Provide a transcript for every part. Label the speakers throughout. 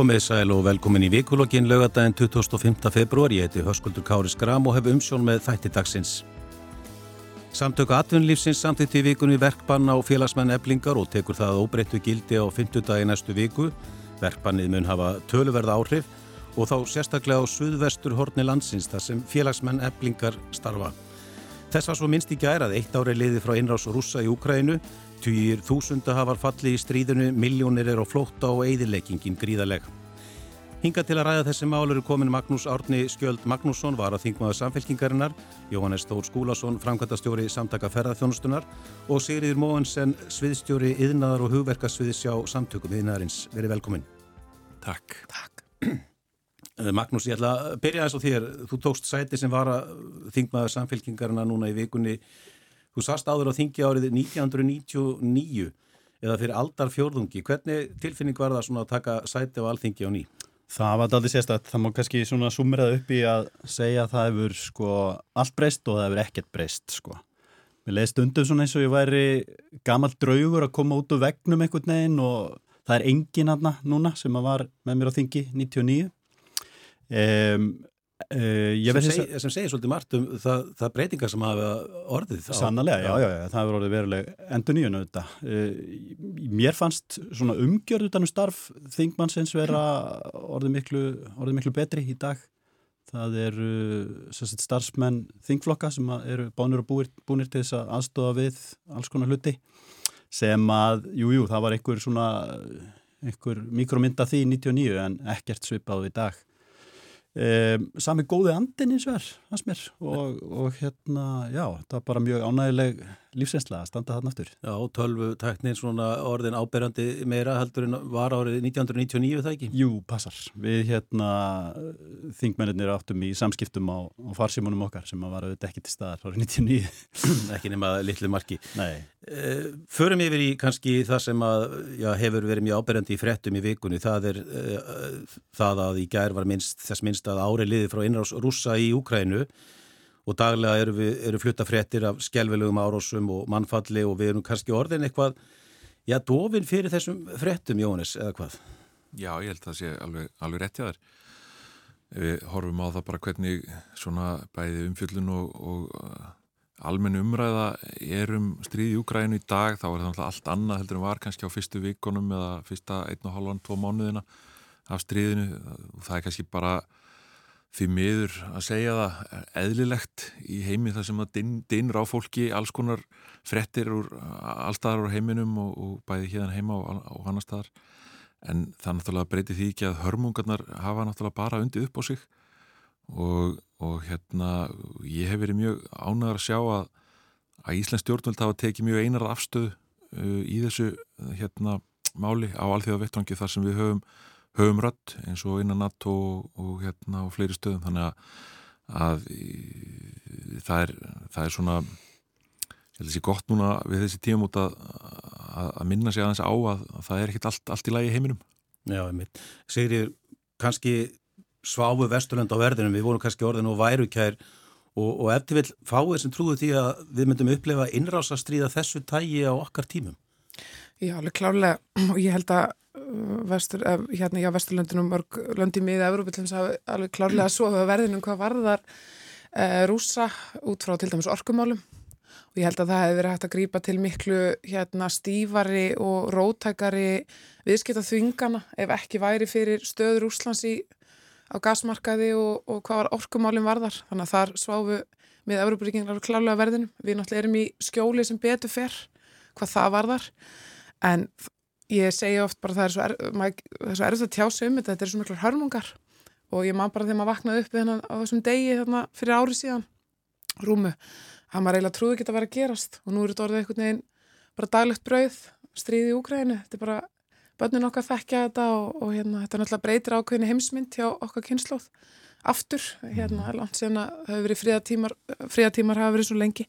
Speaker 1: Komið sæl og velkomin í vikulokkin lögadaginn 25. februar. Ég heiti Höskuldur Kári Skram og hef umsjón með þætti dagsins. Samtöku atvinnulífsins samtitt í vikunni verkbann á félagsmenn eblingar og tekur það óbreyttu gildi á 50 dagi næstu viku. Verkbannið mun hafa töluverða áhrif og þá sérstaklega á suðvestur horni landsins þar sem félagsmenn eblingar starfa. Þess var svo minnst í gæra að eitt ári liði frá innrás rúsa í Ukrænu Týjir þúsunda hafar falli í stríðinu, miljónir er á flótta og eðileggingin gríðaleg. Hinga til að ræða þessi mál eru komin Magnús Árni Skjöld Magnússon, var að þingmaða samfélkingarinnar, Jóhannes Þór Skúlason, framkvæmtastjóri samtaka ferðarþjónustunar og Sigriður Móensen, sviðstjóri yðnaðar og hugverkasviðis hjá samtökum yðnaðarins. Verið velkomin.
Speaker 2: Takk.
Speaker 1: Takk. Eh, Magnús, ég ætla að byrja þess á þér. Þú tókst sæti sem var að þingmaða samfélkingarinnar núna í vikunni Þú sast áður á þingi árið 1999 eða fyrir aldar fjórðungi. Hvernig tilfinning var það svona að taka sæti á alþingi á ný?
Speaker 2: Það var aldrei sérstætt. Það má kannski svona sumrað upp í að segja að það hefur sko allt breyst og það hefur ekkert breyst sko. Mér leiði stundum svona eins og ég væri gammal draugur að koma út úr vegnum einhvern veginn og það er engin aðna núna sem að var með mér á þingi 99. Um,
Speaker 1: Uh, sem, seg, sem segir svolítið margt um það, það breytingar sem hafa orðið
Speaker 2: Sannlega, já, já, já, það hefur orðið veruleg endur nýjun auðvitað. Uh, Mér fannst svona umgjörð utanum starf þingmannsins vera orðið miklu, orðið miklu betri í dag. Það eru uh, starfsmenn þingflokka sem eru bánir og búir, búinir til þess að aðstofa við alls konar hluti sem að, jújú, jú, það var einhver svona einhver mikromynda því 99 en ekkert svipað í dag Um, sami góði andin eins og er og, og hérna já, það var bara mjög ánægileg lífsensla að standa þarna aftur?
Speaker 1: Já, tölvu teknin svona orðin áberandi meira heldur en var árið 1999 það ekki?
Speaker 2: Jú, passar. Við hérna þingmennir áttum í samskiptum á, á farsimunum okkar sem var auðvitað ekki til staðar árið 1999
Speaker 1: Ekki nema litlu marki.
Speaker 2: Nei.
Speaker 1: Uh, Förum yfir í kannski það sem að já, hefur verið mjög áberandi í frettum í vikunni. Það er uh, það að í gær var minnst, þess minnst að árið liði frá innrás rúsa í Úkrænu og daglega eru, eru flutta fréttir af skjálfilegum árásum og mannfalli og við erum kannski orðin eitthvað já, dofin fyrir þessum fréttum, Jónis, eða hvað?
Speaker 3: Já, ég held að það sé alveg, alveg rétt í þar við horfum á það bara hvernig svona bæði umfjöllun og, og uh, almenn umræða er um stríði í Úgrænu í dag, þá er það allt annað heldur en var kannski á fyrstu vikonum eða fyrsta einn og halvan, tvo mánuðina af stríðinu og það er kannski bara því miður að segja það eðlilegt í heimi þar sem að dinra á fólki alls konar frettir úr allstaðar úr heiminum og, og bæði hérna heima og, og annar staðar. En það náttúrulega breyti því ekki að hörmungarnar hafa náttúrulega bara undir upp á sig. Og, og hérna ég hef verið mjög ánægar að sjá að, að Íslands stjórnvöld hafa tekið mjög einar afstöð uh, í þessu hérna máli á alþjóða vettvangi þar sem við höfum höfum rött eins og innan NATO og, og hérna og fleiri stöðum. Þannig að, að það, er, það er svona ég held að það sé gott núna við þessi tíum út að, að, að minna sig aðeins á að, að það er ekkit allt, allt í lagi heiminum.
Speaker 1: Já, einmitt. Sigrir, kannski sváfu vesturlend á verðinum, við vorum kannski orðin og værukær og, og eftir vil fáið sem trúðu því að við myndum upplefa innrásastríða þessu tægi á okkar tímum
Speaker 4: Já, alveg klárlega. Og ég held að vestur, hérna já, vesturlöndunum mörg löndi miða Európa til þess að alveg klárlega að sofa verðinum hvað varðar e, rúsa út frá til dæmis orkumálum. Og ég held að það hefði verið hægt að grýpa til miklu hérna stífari og rótækari viðskipta þvingana ef ekki væri fyrir stöður Úslands í á gasmarkaði og, og hvað var orkumálum varðar. Þannig að þar sváfu með Európa-ríkingin alveg klárlega verðinum. Við náttúrulega erum í skjóli sem betur fer hvað það varðar en ég segja oft bara það er svo, er, er svo erfitt að tjá sig um þetta, þetta er svo miklar hörmungar. Og ég man bara þegar maður vaknaði upp við hennan á þessum degi þarna fyrir ári síðan rúmu, að maður eiginlega trúði ekki að vera að gerast. Og nú er þetta orðið einhvern veginn bara daglegt brauð, stríði í Úgrænu þetta er bara, börnin okkar þekkja þetta og, og hérna, þetta er náttúrulega breytir ákveðinu heimsmynd hjá okkar kynnslóð aftur, hérna, mhm. langt sen að það hefur verið fríatímar, fríatímar hafa verið svo lengi.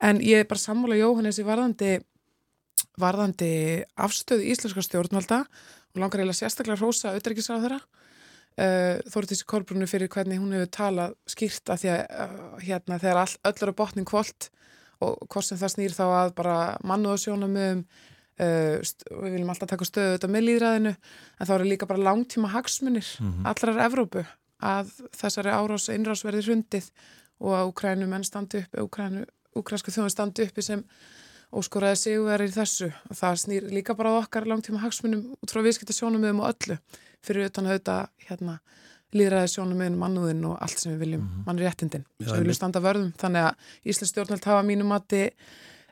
Speaker 4: En ég er bara sammála Jóhannes í varðandi varðandi afstöðu íslenska stjórnvalda og langar eiginlega sérstaklega hrósa auðverkisar á þeirra uh, Þórtísi Kolbrunni fyrir hvernig hún hefur talað skýrt að því að uh, hérna þegar all, öll eru botning kvöld og hvort sem það snýr þá að bara mannuðasjónum um Uh, við viljum alltaf taka stöðu þetta með líðræðinu en þá eru líka bara langtíma hagsmunir mm -hmm. allrar Evrópu að þessari árás einrás verði hrundið og að Ukrænu menn standi upp Ukrænu, Ukrænska þjóðin standi uppi sem óskoraði sigurverðir í þessu og það snýr líka bara á okkar langtíma hagsmunum út frá viðskiptasjónum og öllu fyrir utan auðvitað hérna, líðræði sjónum um mannúðin og allt sem við viljum mm -hmm. mannréttindin sem við viljum standa vörðum þannig að Íslands stjórnvöld hafa mínum að þið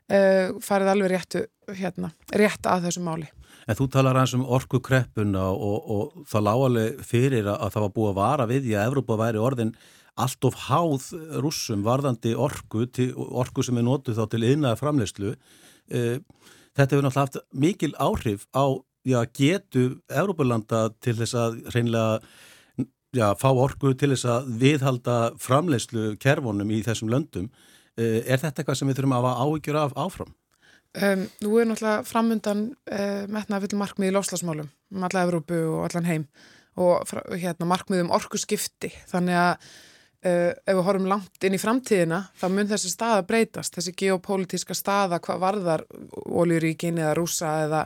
Speaker 4: uh, farið alveg réttu, hérna, rétt að þessu máli.
Speaker 1: En þú talar hans um orkukreppuna og, og það lágaleg fyrir að það var búið að vara við því að Evrópa væri orðin allt of háð rússum varðandi orku, til, orku sem er nótuð þá til yðnaða framleyslu. Uh, þetta hefur náttúrulega haft mikil áhrif á já, getu Evrópulanda til þess að reynlega já, fá orku til þess að viðhalda framleyslu kervonum í þessum löndum. Eh, er þetta eitthvað sem við þurfum að áhyggjur af áfram?
Speaker 4: Um, nú er náttúrulega framundan uh, metnaði fyrir markmið í lofslagsmálum um alla Evrópu og allan heim og hérna, markmið um orku skipti þannig að Uh, ef við horfum langt inn í framtíðina þá mun þessi staða breytast, þessi geopolítiska staða hvað varðar óljuríkin eða rúsa eða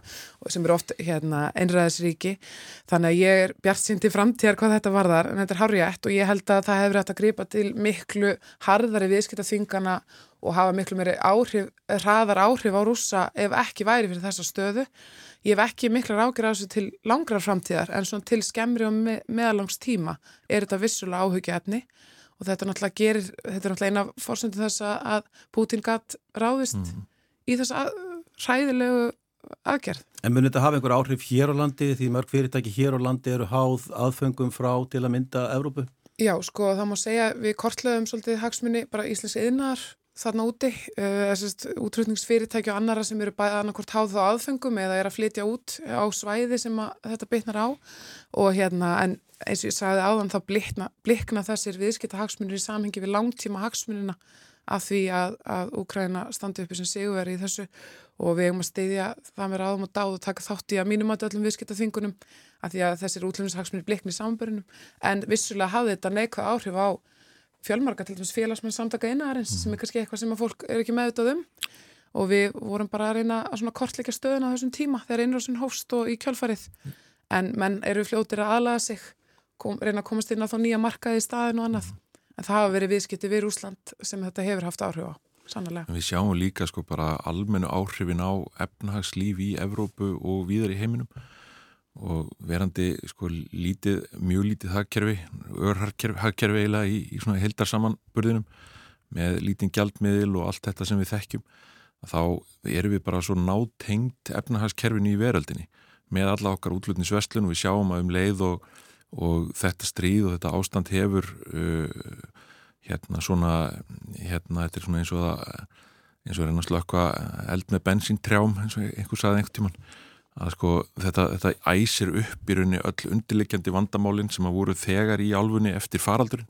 Speaker 4: sem eru oft hérna, einræðisríki. Þannig að ég er bjart sínt í framtíðar hvað þetta varðar en þetta er harriðett og ég held að það hefur hægt að gripa til miklu harðari viðskipta þingana og hafa miklu meiri áhrif, hraðar áhrif á rúsa ef ekki væri fyrir þessa stöðu. Ég hef ekki miklar ágjör á þessu til langrar framtíðar en svona til skemmri og me meðalangs tíma er þetta vissulega áhugja efni og þetta náttúrulega gerir, þetta er náttúrulega eina fórsöndu þess að Putin gatt ráðist mm. í þess að ræðilegu aðgerð.
Speaker 1: En munir þetta hafa einhver áhrif hér á landi því mörg fyrirtæki hér á landi eru háð aðfengum frá til að mynda Evrópu?
Speaker 4: Já, sko það má segja við kortleðum svolítið hagsmunni bara Íslands yðnar þarna úti, uh, útrútningsfyrirtæki og annara sem eru bæða annarkort háð þá aðfengum eða er að flytja út á svæði sem þetta bytnar á. Og hérna en eins og ég sagði áðan þá blikna, blikna þessir viðskipta hagsmunir í samhengi við langtíma hagsmunina af því að, að Úkræna standi uppi sem sigurveri í þessu. Og við hefum að steyðja það með ráðum og dáð og taka þátt í að mínum að öllum viðskipta þingunum af því að þessir útlunnshagsmunir blikni í samanbörunum en vissulega hafði þetta neikvæð áhrif á fjölmarka til dæmis félagsmenn samtaka einaðarins mm. sem er kannski eitthvað sem að fólk er ekki meðutað um og við vorum bara að reyna að kortleika stöðun á þessum tíma þegar einrásun hófst og í kjölfarið en menn eru fljótir að aðlaga sig kom, reyna að komast inn á þá nýja markaði í staðin og annað. En það hafa verið viðskipti við Úsland sem þetta hefur haft áhrif á, sannlega.
Speaker 3: Við sjáum líka sko bara almennu áhrifin á efnahagslíf í Evrópu og víðar í heiminum og verandi sko lítið, mjög lítið hagkerfi, örhagkerfi eiginlega í, í svona heldarsamanburðinum með lítinn gjaldmiðil og allt þetta sem við þekkjum þá erum við bara svo nátengt efnahagskerfinu í veröldinni með alla okkar útlutnisvestlun og við sjáum að um leið og og þetta stríð og þetta ástand hefur uh, hérna svona hérna þetta er svona eins og það eins og er einhvers slökka eld með bensíntrjám eins og einhver saði einhvern tíman að sko þetta, þetta æsir upp í rauninni öll undirleikjandi vandamálinn sem að voru þegar í álfunni eftir faraldurinn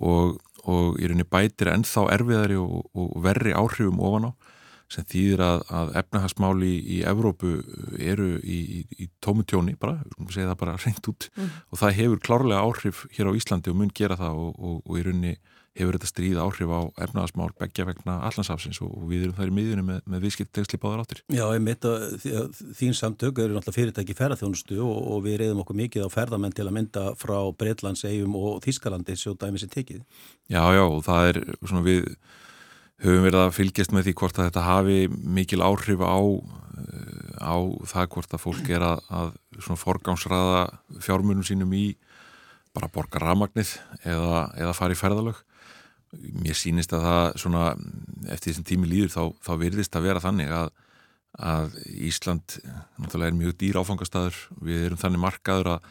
Speaker 3: og, og í rauninni bætir ennþá erfiðari og, og verri áhrifum ofan á sem þýðir að, að efnahagsmáli í, í Evrópu eru í, í, í tómutjóni bara, við segja það bara reynd út mm. og það hefur klárlega áhrif hér á Íslandi og mun gera það og, og, í rauninni hefur þetta stríð áhrif á efnahagsmál begja vegna allansafsins og, og við erum þar í miðjunum með, með viðskiptegsli báðar áttir.
Speaker 1: Já, ég mitt að þín samtök eru náttúrulega fyrirtæki ferðarþjónustu og við reyðum okkur mikið á ferðamenn til að mynda frá Breitlands, Eyjum og Þískalandi svo dæmis er tekið.
Speaker 3: Já, já, og það er svona við höfum verið að fylgjast með því hvort að þetta hafi mikil áhrif á, eh, á það hvort að fólk er að, að forgámsraða fjármunum sínum í bara borga ramagnið eða, eða fara í ferðalög. Mér sínist að það svona, eftir þessum tími líður þá, þá virðist að vera þannig að, að Ísland náttúrulega er mjög dýr áfangastæður, við erum þannig markaður að,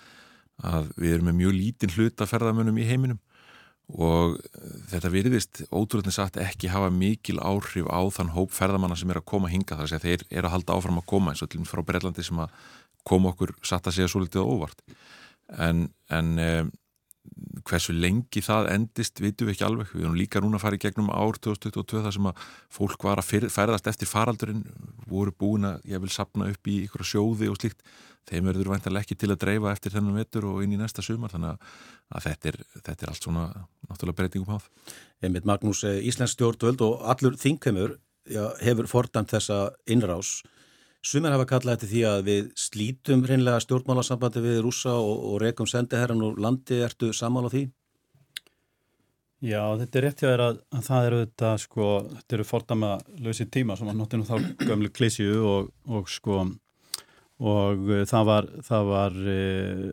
Speaker 3: að við erum með mjög lítinn hluta ferðamönnum í heiminum. Og þetta virðist ótrúlega sagt ekki hafa mikil áhrif á þann hóp ferðamanna sem er að koma hinga þar að þeir eru að halda áfram að koma eins og til frá Breitlandi sem að koma okkur satt að segja svo litið óvart. En, en eh, hversu lengi það endist vitum við ekki alveg, við erum líka núna að fara í gegnum ár 2022 þar sem að fólk var að ferðast eftir faraldurinn voru búin að ég vil sapna upp í ykkur sjóði og slíkt. Þeim verður vantarlega ekki til að dreifa eftir þennan vetur og inn í næsta sumar þannig að þetta er, þetta er allt svona náttúrulega breytingum háð.
Speaker 1: Emil Magnús, eh, Íslands stjórnvöld og allur þingheimur hefur fordæmt þessa innrás Sumir hafa kallað þetta því að við slítum hreinlega stjórnmálasambandi við rúsa og, og rekum sendiherran og landi ertu samála því?
Speaker 2: Já, þetta er rétt hjá þér að, að það eru þetta sko, þetta eru fordama lausi tíma sem var náttúrulega þá gömlu klísju og, og sko og uh, það var, það var uh,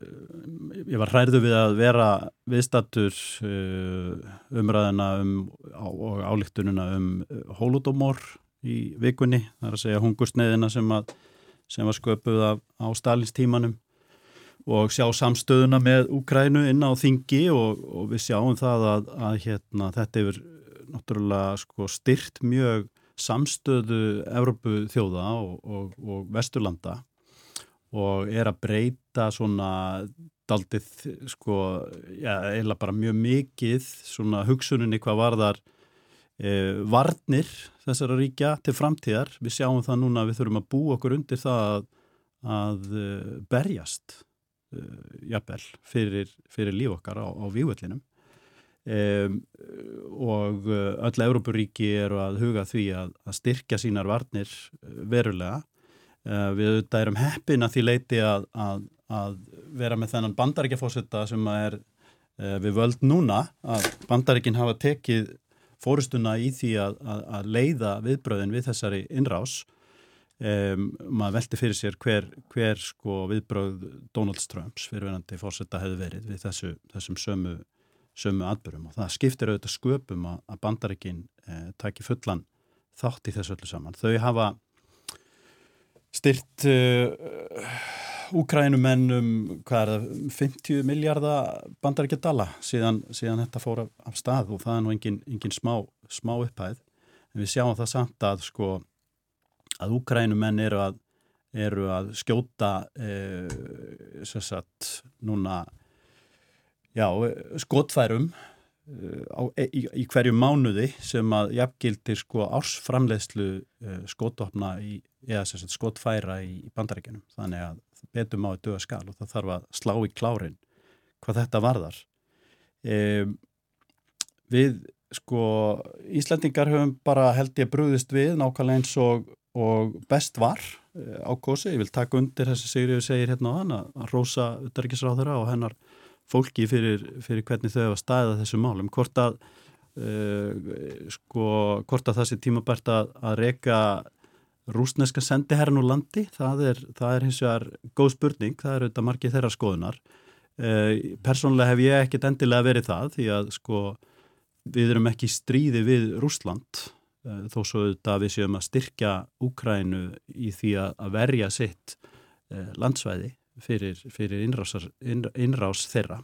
Speaker 2: ég var hræðu við að vera viðstattur uh, umræðina um, á, og álíktununa um hóludómor í vikunni, það er að segja hungursneiðina sem, að, sem var sköpuð af, á Stalinstímanum. Og sjá samstöðuna með Úkrænu inn á þingi og, og við sjáum það að, að hérna, þetta hefur náttúrulega sko, styrt mjög samstöðu Evrópu þjóða og, og, og Vesturlanda og er að breyta svona daldið sko, já, eiginlega bara mjög mikið svona hugsuninni hvað varðar e, varnir þessara ríkja til framtíðar. Við sjáum það núna að við þurfum að bú okkur undir það að, að e, berjast e, jafnvel fyrir, fyrir líf okkar á, á vývöllinum um, og öll Európuríki eru að huga því að, að styrkja sínar varnir verulega. Uh, við auðvitað erum heppin að því leiti að, að, að vera með þennan bandaríkjafósetta sem er uh, við völd núna að bandaríkin hafa tekið fórustuna í því að, að, að leiða viðbröðin við þessari innrás um, maður veldi fyrir sér hver, hver sko viðbröð Donald Trumps fyrirvenandi fórsetta hefur verið við þessu, þessum sömu, sömu atbyrjum og það skiptir auðvitað sköpum að, að bandarikin eh, taki fullan þátt í þessu öllu saman. Þau hafa styrt uh, Úkrænumennum, hvað er það, 50 miljardar bandaríkja dala síðan, síðan þetta fór af, stað og það er nú engin, engin smá, smá upphæð. En við sjáum það samt að sko að Úkrænumenn eru að, eru að skjóta eh, sagt, núna já, skotfærum eh, á, í, í hverju mánuði sem að jafngildir sko ársframleðslu eh, skotofna í, eða sagt, skotfæra í, í bandaríkjanum. Þannig að betum á að döga skal og það þarf að slá í klárin hvað þetta varðar. E, við sko Íslandingar höfum bara held ég brúðist við nákvæmlega eins og, og best var e, á kosi, ég vil taka undir þessi Sigriður segir hérna á hann að rosa utarikisráðura og hennar fólki fyrir, fyrir hvernig þau hefa stæðað þessu málum, hvort að uh, sko, hvort að það sé tímabært að, að reyka rúsneska sendiherran úr landi, það er, það er hins vegar góð spurning, það er auðvitað margið þeirra skoðunar. Eh, Personlega hef ég ekkert endilega verið það því að sko við erum ekki stríði við Rúsland eh, þó svo auðvitað við séum að styrkja Úkrænu í því að verja sitt eh, landsvæði fyrir, fyrir innrásar, innrás þeirra.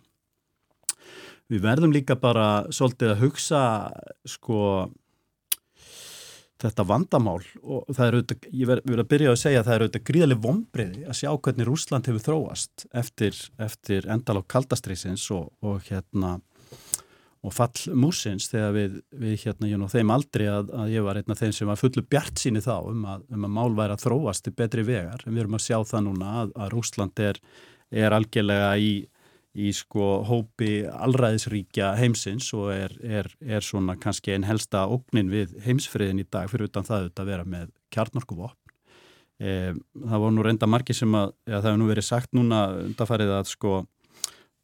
Speaker 2: Við verðum líka bara svolítið að hugsa sko þetta vandamál og það er auðvitað, ég verði að byrja að segja að það er auðvitað gríðarlega vonbreiði að sjá hvernig Rúsland hefur þróast eftir, eftir endal á kaldastriðsins og, og hérna og fall músins þegar við, við hérna, ég nú þeim aldrei að, að ég var einn af þeim sem var fullu bjart síni þá um að, um að mál væri að þróast til betri vegar. En við erum að sjá það núna að, að Rúsland er, er algjörlega í í sko hópi allræðisríkja heimsins og er, er, er svona kannski einn helsta ógnin við heimsfriðin í dag fyrir utan það að vera með kjarnorkuvopn. E, það voru nú reynda margi sem að, ja, það hefur nú verið sagt núna undarfærið að sko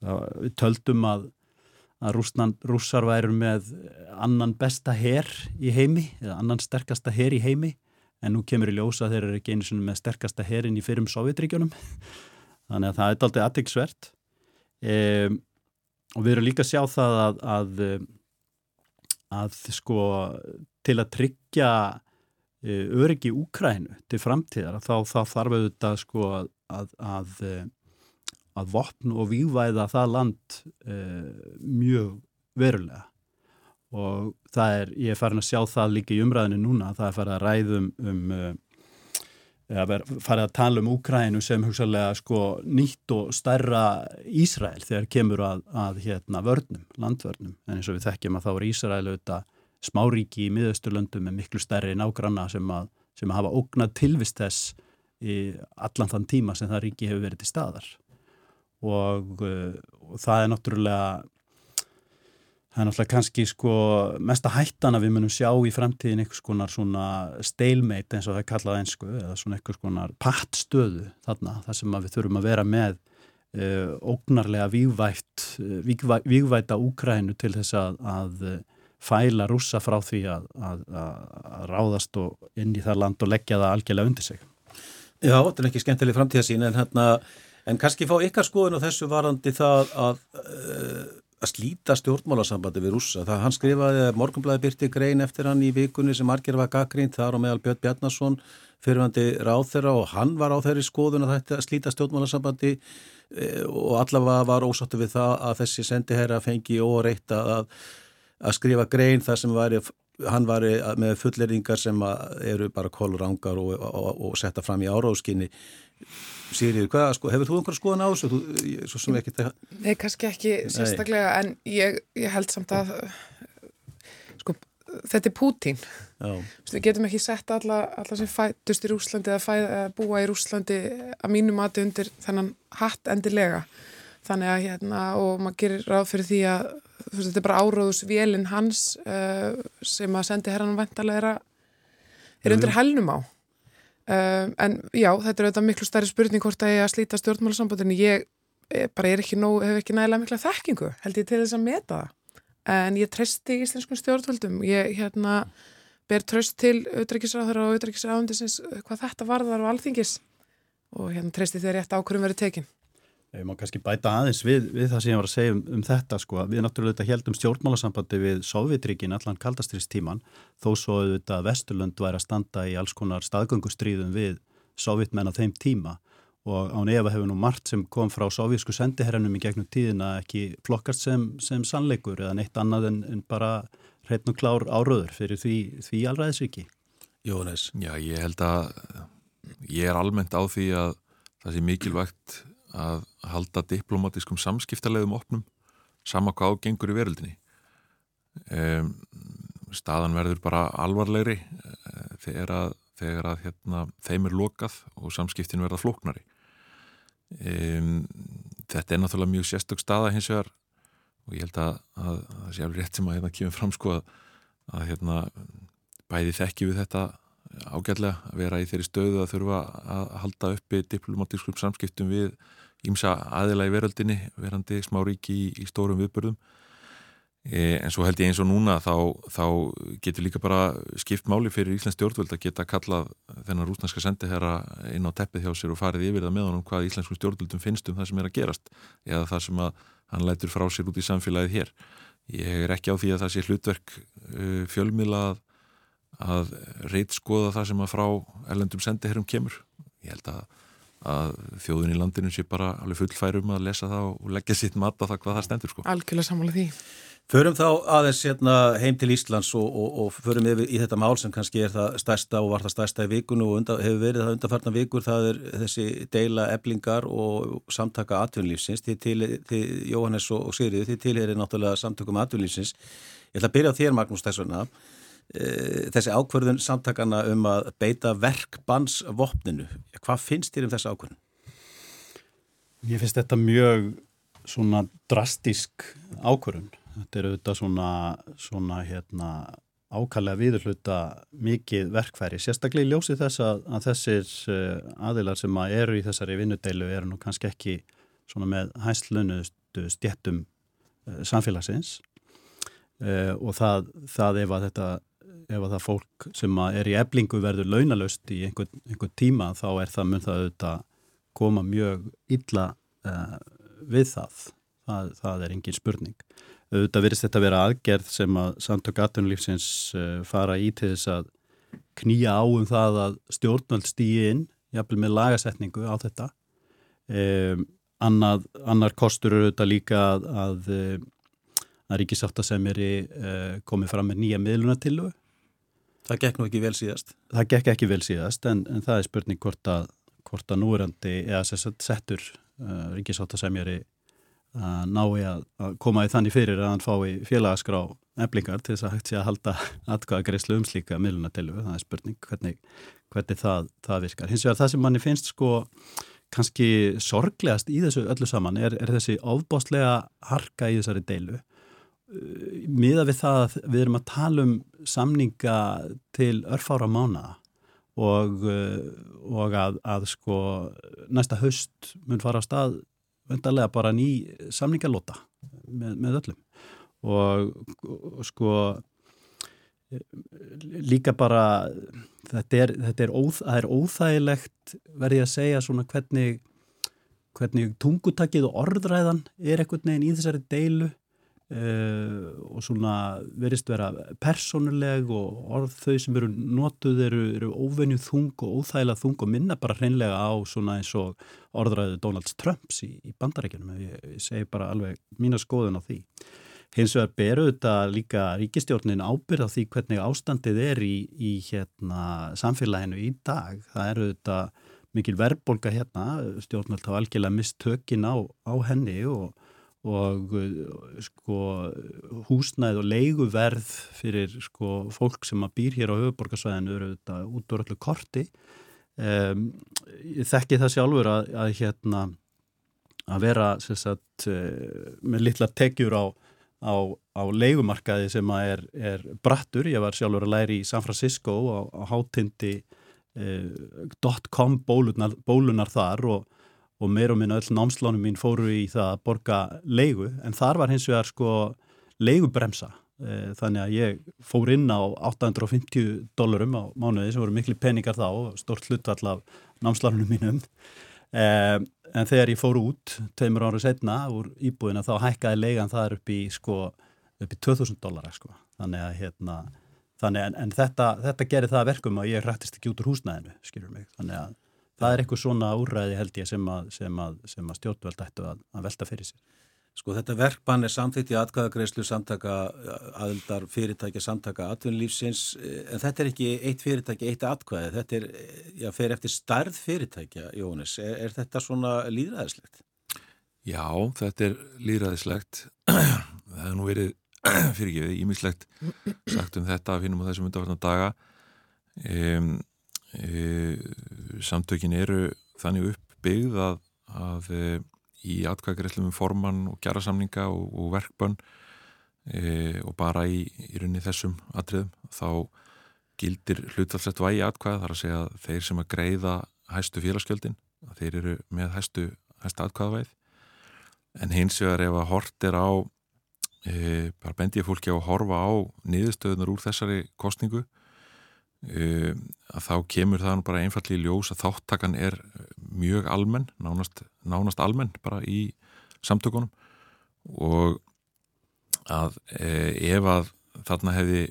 Speaker 2: við töldum að, að Rúsland, rússar væru með annan besta herr í heimi eða annan sterkasta herr í heimi en nú kemur í ljósa þeir eru ekki einu með sterkasta herrin í fyrrum Sovjetríkjunum þannig að það er aldrei aðtæksvert Um, og við erum líka að sjá það að, að, að sko til að tryggja uh, öryggi Úkrænu til framtíðar þá, þá þarf auðvitað sko að, að vopn og vývæða það land uh, mjög verulega. Og það er, ég er farin að sjá það líka í umræðinu núna, það er farin að ræðum um, um farið að tala um Úkrænu sem hugsalega sko nýtt og stærra Ísrael þegar kemur að, að hérna vörnum, landvörnum. En eins og við þekkjum að þá er Ísrael auðvitað smáríki í miðausturlöndum með miklu stærri nágranna sem að, sem að hafa ógnað tilvist þess í allan þann tíma sem það ríki hefur verið til staðar. Og, og það er náttúrulega Það er náttúrulega kannski sko mesta hættan að við munum sjá í framtíðin einhvers konar svona stalemate eins og það er kallað einsku eða svona einhvers konar pattstöðu þarna þar sem við þurfum að vera með uh, ógnarlega vígvætt, uh, vígvæ, vígvæta úkrænu til þess að, að fæla rúsa frá því að, að, að ráðast inn í það land og leggja það algjörlega undir sig.
Speaker 1: Já, þetta er ekki skemmtileg framtíðasín en hérna, en kannski fá ykkar skoðun á þessu varandi það að uh, að slíta stjórnmálasambandi við rúsa. Það hann skrifaði að morgunblæði byrti grein eftir hann í vikunni sem margir var gaggrínt þar og meðal Björn Bjarnason fyrirvandi ráð þeirra og hann var á þeirri skoðun að þetta slíta stjórnmálasambandi e, og allavega var ósáttu við það að þessi sendiherra fengi óreitt að, að skrifa grein þar sem var, hann var með fulleringar sem eru bara kólurángar og, og, og setta fram í áráðskinni Sýrið, hvað, sko, hefur þú einhverja skoðan á þessu? Svo sem ekki það...
Speaker 4: Nei, kannski ekki sérstaklega, Nei. en ég, ég held samt að, sko, þetta er Pútín. Við getum ekki sett alla, alla sem fætust í Rúslandi eða fæ, búa í Rúslandi að mínu mati undir þennan hatt endilega. Þannig að, hérna, og maður gerir ráð fyrir því að, þú veist, þetta er bara áróðusvélinn hans uh, sem að sendi herranum vantalega er undir helnum á. Um, en já, þetta er auðvitað miklu stærri spurning hvort að ég að slíta stjórnmálasambandinu. Ég, ég bara er ekki nóg, hefur ekki nægilega mikla þekkingu, held ég til þess að meta það. En ég treysti íslenskum stjórnvöldum. Ég hérna ber tröst til auðrækisráður og auðrækisráðundisins hvað þetta varðar og alþingis. Og hérna treysti þeir rétt ákvörum verið tekinn
Speaker 2: Ég má kannski bæta aðeins við, við það sem ég var að segja um, um þetta sko. Við náttúrulega heldum stjórnmálasambandi við Sovjetríkin allan kaldastriðstíman þó svo auðvitað Vesturlund væri að standa í alls konar staðgöngustríðum við Sovjetmenn á þeim tíma og án efa hefur nú margt sem kom frá sovjísku sendiherranum í gegnum tíðina ekki flokkast sem, sem sannleikur eða neitt annað en, en bara hreitn og klár áraður fyrir því, því allraðisviki.
Speaker 3: Jónes. Já, ég held að ég er almennt á því að það sé mikilvægt að halda diplomatískum samskiptalegum opnum sama hvað ágengur í veröldinni. Um, staðan verður bara alvarlegri uh, þegar að, þegar að hérna, þeim er lokað og samskiptin verða flóknari. Um, þetta er náttúrulega mjög sérstök staða hins vegar og ég held að það sé alveg rétt sem að hérna kemur fram sko að, að hérna bæði þekki við þetta ágætlega að vera í þeirri stöðu að þurfa að halda uppi diplomatískum samskiptum við ímsa aðila í veröldinni verandi smá ríki í, í stórum viðbörðum e, en svo held ég eins og núna þá, þá getur líka bara skipt máli fyrir Íslands stjórnvöld að geta kallað þennan rúsnarska sendiherra inn á teppið hjá sér og farið yfir það með honum hvað Íslandsku stjórnvöldum finnst um það sem er að gerast eða það sem að hann lætur frá sér út í samfélagið hér. Ég er ekki á því að það sé hlutverk uh, fjölmila að, að reyt skoða það sem að frá ellendum sendiherrum kemur. Ég held að að þjóðun í landinu sé bara alveg fullfærum að lesa það og leggja sitt mat á það hvað það stendur sko.
Speaker 4: Algjörlega sammála því.
Speaker 1: Förum þá aðeins hérna, heim til Íslands og, og, og förum við í þetta mál sem kannski er það stærsta og var það stærsta í vikunu og undan, hefur verið það undanfarnar vikur, það er þessi deila eblingar og samtaka atvinnlífsins til, til, til Jóhannes og, og Sigriði, til til er náttúrulega samtökum atvinnlífsins. Ég ætla að byrja á þér Magnús Tessuna. Eh, þessi ákverðun samtakana um að beita verkbannsvopninu. Hvað finnst þér um þessi ákverðun?
Speaker 2: Ég finnst þetta mjög svona drastísk ákverðun. Þetta er auðvitað svona, svona hérna, ákallega viðurhluta mikið verkfæri. Sérstaklega í ljósi þess að, að þessir eh, aðilar sem að eru í þessari vinnudeilu eru nú kannski ekki svona með hæstlönustu stjettum uh, samfélagsins uh, og það, það ef að þetta ef að það fólk sem er í eblingu verður launalöst í einhver, einhver tíma þá er það mun það auðvitað koma mjög illa uh, við það. það. Það er engin spurning. Auðvitað virðist þetta að vera aðgerð sem að samtök aðtunlífsins uh, eh, fara í til þess að knýja á um það að stjórnvöld stýi inn, jafnvel með lagasetningu á þetta. Um, annað, annar kostur eru auðvitað líka að, að, að ríkisáta sem er í uh, komið fram með nýja miðlunatillu
Speaker 1: Það gekk nú ekki vel síðast.
Speaker 2: Það gekk ekki vel síðast en, en það er spurning hvort að, hvort að núrandi eða settur uh, ríkisáttasemjari að nái að, að koma í þannig fyrir að hann fái félagaskrá eflingar til þess að hægt sé að halda atkvæða greiðslu um slíka miðlunatilu. Það er spurning hvernig, hvernig það, það virkar. Hins vegar það sem manni finnst sko kannski sorglegast í þessu öllu saman er, er þessi ofbáslega harka í þessari deilu miða við það að við erum að tala um samninga til örfára mána og, og að, að sko næsta haust mun fara á stað vendarlega bara ný samningalota með, með öllum. Og, og sko líka bara þetta er, þetta er, óþ, er óþægilegt verði að segja svona hvernig hvernig tungutakið og orðræðan er ekkert neginn í þessari deilu uh, og svona verist vera personuleg og orð þau sem eru notuð eru, eru óvenjuð þung og óþægilega þung og minna bara hreinlega á svona eins og orðræðu Donald Trumps í, í bandarækjunum ég, ég segi bara alveg mína skoðun á því. Hins vegar beru þetta líka ríkistjórnin ábyrð á því hvernig ástandið er í, í hérna, samfélaginu í dag. Það eru þetta mikil verðbolga hérna, stjórnvöld hafa algjörlega mist tökin á, á henni og, og sko húsnæð og leiguverð fyrir sko fólk sem að býr hér á höfuborgarsvæðinu eru þetta út úr öllu korti. Um, ég þekki það sjálfur að, að hérna að vera sagt, eh, með litla tekjur á, á, á leigumarkaði sem að er, er brattur, ég var sjálfur að læri í San Francisco á, á hátindi Eh, .com bólunar, bólunar þar og, og meir og minna öll námslánum mín fóru í það að borga leigu. En þar var hins vegar sko leigubremsa. Eh, þannig að ég fór inn á 850 dólarum á mánuði sem voru miklu peningar þá stort hlutvall af námslánum mínum. Eh, en þegar ég fór út tveimur ára setna úr íbúina þá hækkaði leigan þar upp í sko upp í 2000 dólara sko. Þannig að hérna Þannig en, en þetta, þetta gerir það verkum að ég rættist ekki út úr húsnæðinu, skilur mig. Þannig að það er eitthvað svona úræði held ég sem að, að, að stjórnvöld ættu að, að velta fyrir sér.
Speaker 1: Sko þetta verkbann er samþýtt í atkvæðagreyslu samtaka aðildar fyrirtækja samtaka atvinnulífsins en þetta er ekki eitt fyrirtæki, eitt atkvæði. Þetta er, já, fer eftir starð fyrirtækja, Jónis. Er, er þetta svona líðræðislegt?
Speaker 3: Já, þetta er líðræðislegt. Það hefur nú verið fyrir ekki við ímislegt sagt um þetta að finnum á þessum undarfarnar daga um, samtökin eru þannig uppbyggð að, að um, í atkvæðgreiflum um formann og gjarasamninga og, og verkbönn e, og bara í, í rauninni þessum atriðum þá gildir hlutalsett vægi atkvæða þar að segja að þeir sem að greiða hæstu félagsgjöldin, að þeir eru með hæstu, hæstu atkvæðavæð en hins vegar ef að hort er á e, bara bendi ég fólki á að horfa á niðurstöðunar úr þessari kostningu e, að þá kemur það bara einfalli ljós að þáttakan er mjög almenn, nánast, nánast almenn bara í samtökunum. Og að e, ef að þarna hefði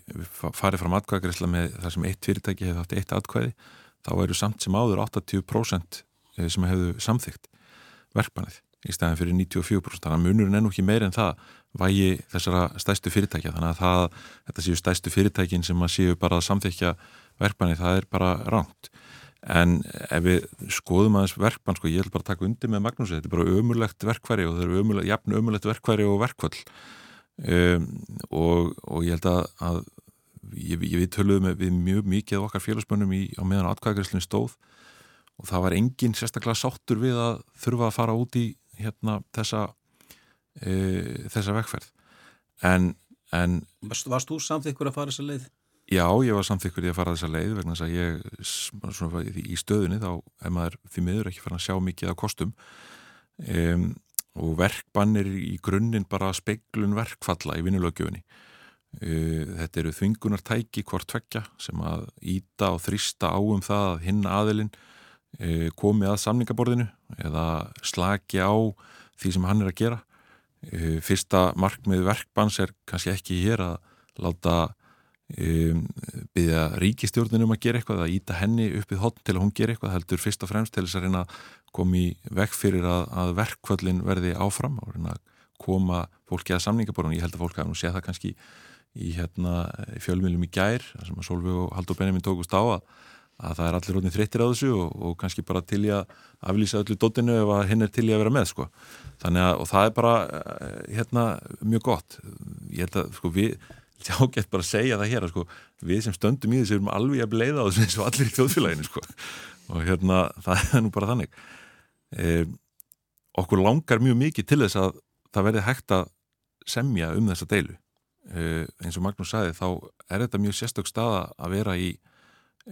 Speaker 3: farið fram atkvæðagreysla með það sem eitt fyrirtæki hefði haft eitt atkvæði þá eru samt sem áður 80% sem hefðu samþygt verkbannið í stæðin fyrir 94% þannig að munurinn er nú ekki meir en það vægi þessara stæstu fyrirtækja. Þannig að það, þetta séu stæstu fyrirtækin sem að séu bara að samþykja verkbanni, það er bara ránt en ef við skoðum aðeins verkbann, sko, ég vil bara taka undir með Magnúsi, þetta er bara ömulegt verkværi og það er ömulegt, jafn ömulegt verkværi og verkvöld um, og, og ég held að, að ég, ég við töluðum við mjög mikið okkar félagsbönnum í, á meðan atkvæðagreslun stóð. Og það var engin sérstaklega sáttur við að þurfa að fara út í hérna þessa e, þessa vekkferð en, en
Speaker 1: Varst, varst þú samþykkur að fara þessa leið?
Speaker 3: Já, ég var samþykkur í að fara þessa leið vegna þess að ég svona, í stöðunni þá er maður því miður ekki farin að sjá mikið af kostum. Um, og verkbannir í grunninn bara speiklun verkfalla í vinnulögjöfunni uh, þetta eru þvingunartæki hvort tvekja sem að íta og þrista á um það að hinn aðilinn uh, komi að samningaborðinu eða slagi á því sem hann er að gera. Uh, fyrsta markmið verkbanns er kannski ekki hér að láta um, byggja ríkistjórnum að gera eitthvað að íta henni uppið hotn til að hún gera eitthvað heldur fyrst og fremst til þess að reyna að koma í vekk fyrir að, að verkvöldin verði áfram og reyna að koma fólki að samningaborðinu, ég held að fólk hafa nú séð það kannski í hérna, fjölmjölum í gær, sem að Solveig og Haldur Benjamin tókust á að, að það er allir rótni þreyttir á þessu og, og kannski bara til í að aflýsa öllu dóttinu ef að hinn er til í að vera með sko. þannig að, og það er bara eh, hérna, mjög gott ég held að, sko, við ágætt bara að segja það hér að, sko, við sem stöndum í þessu erum alveg að bleiða á þessu eins og allir í þjóðfélaginu sko. og hérna, það er nú bara þannig eh, okkur langar mjög mikið til þess að það verði hægt að semja um þessa deilu uh, eins og Magnús sagði þá er þetta mjög sérstök staða að vera í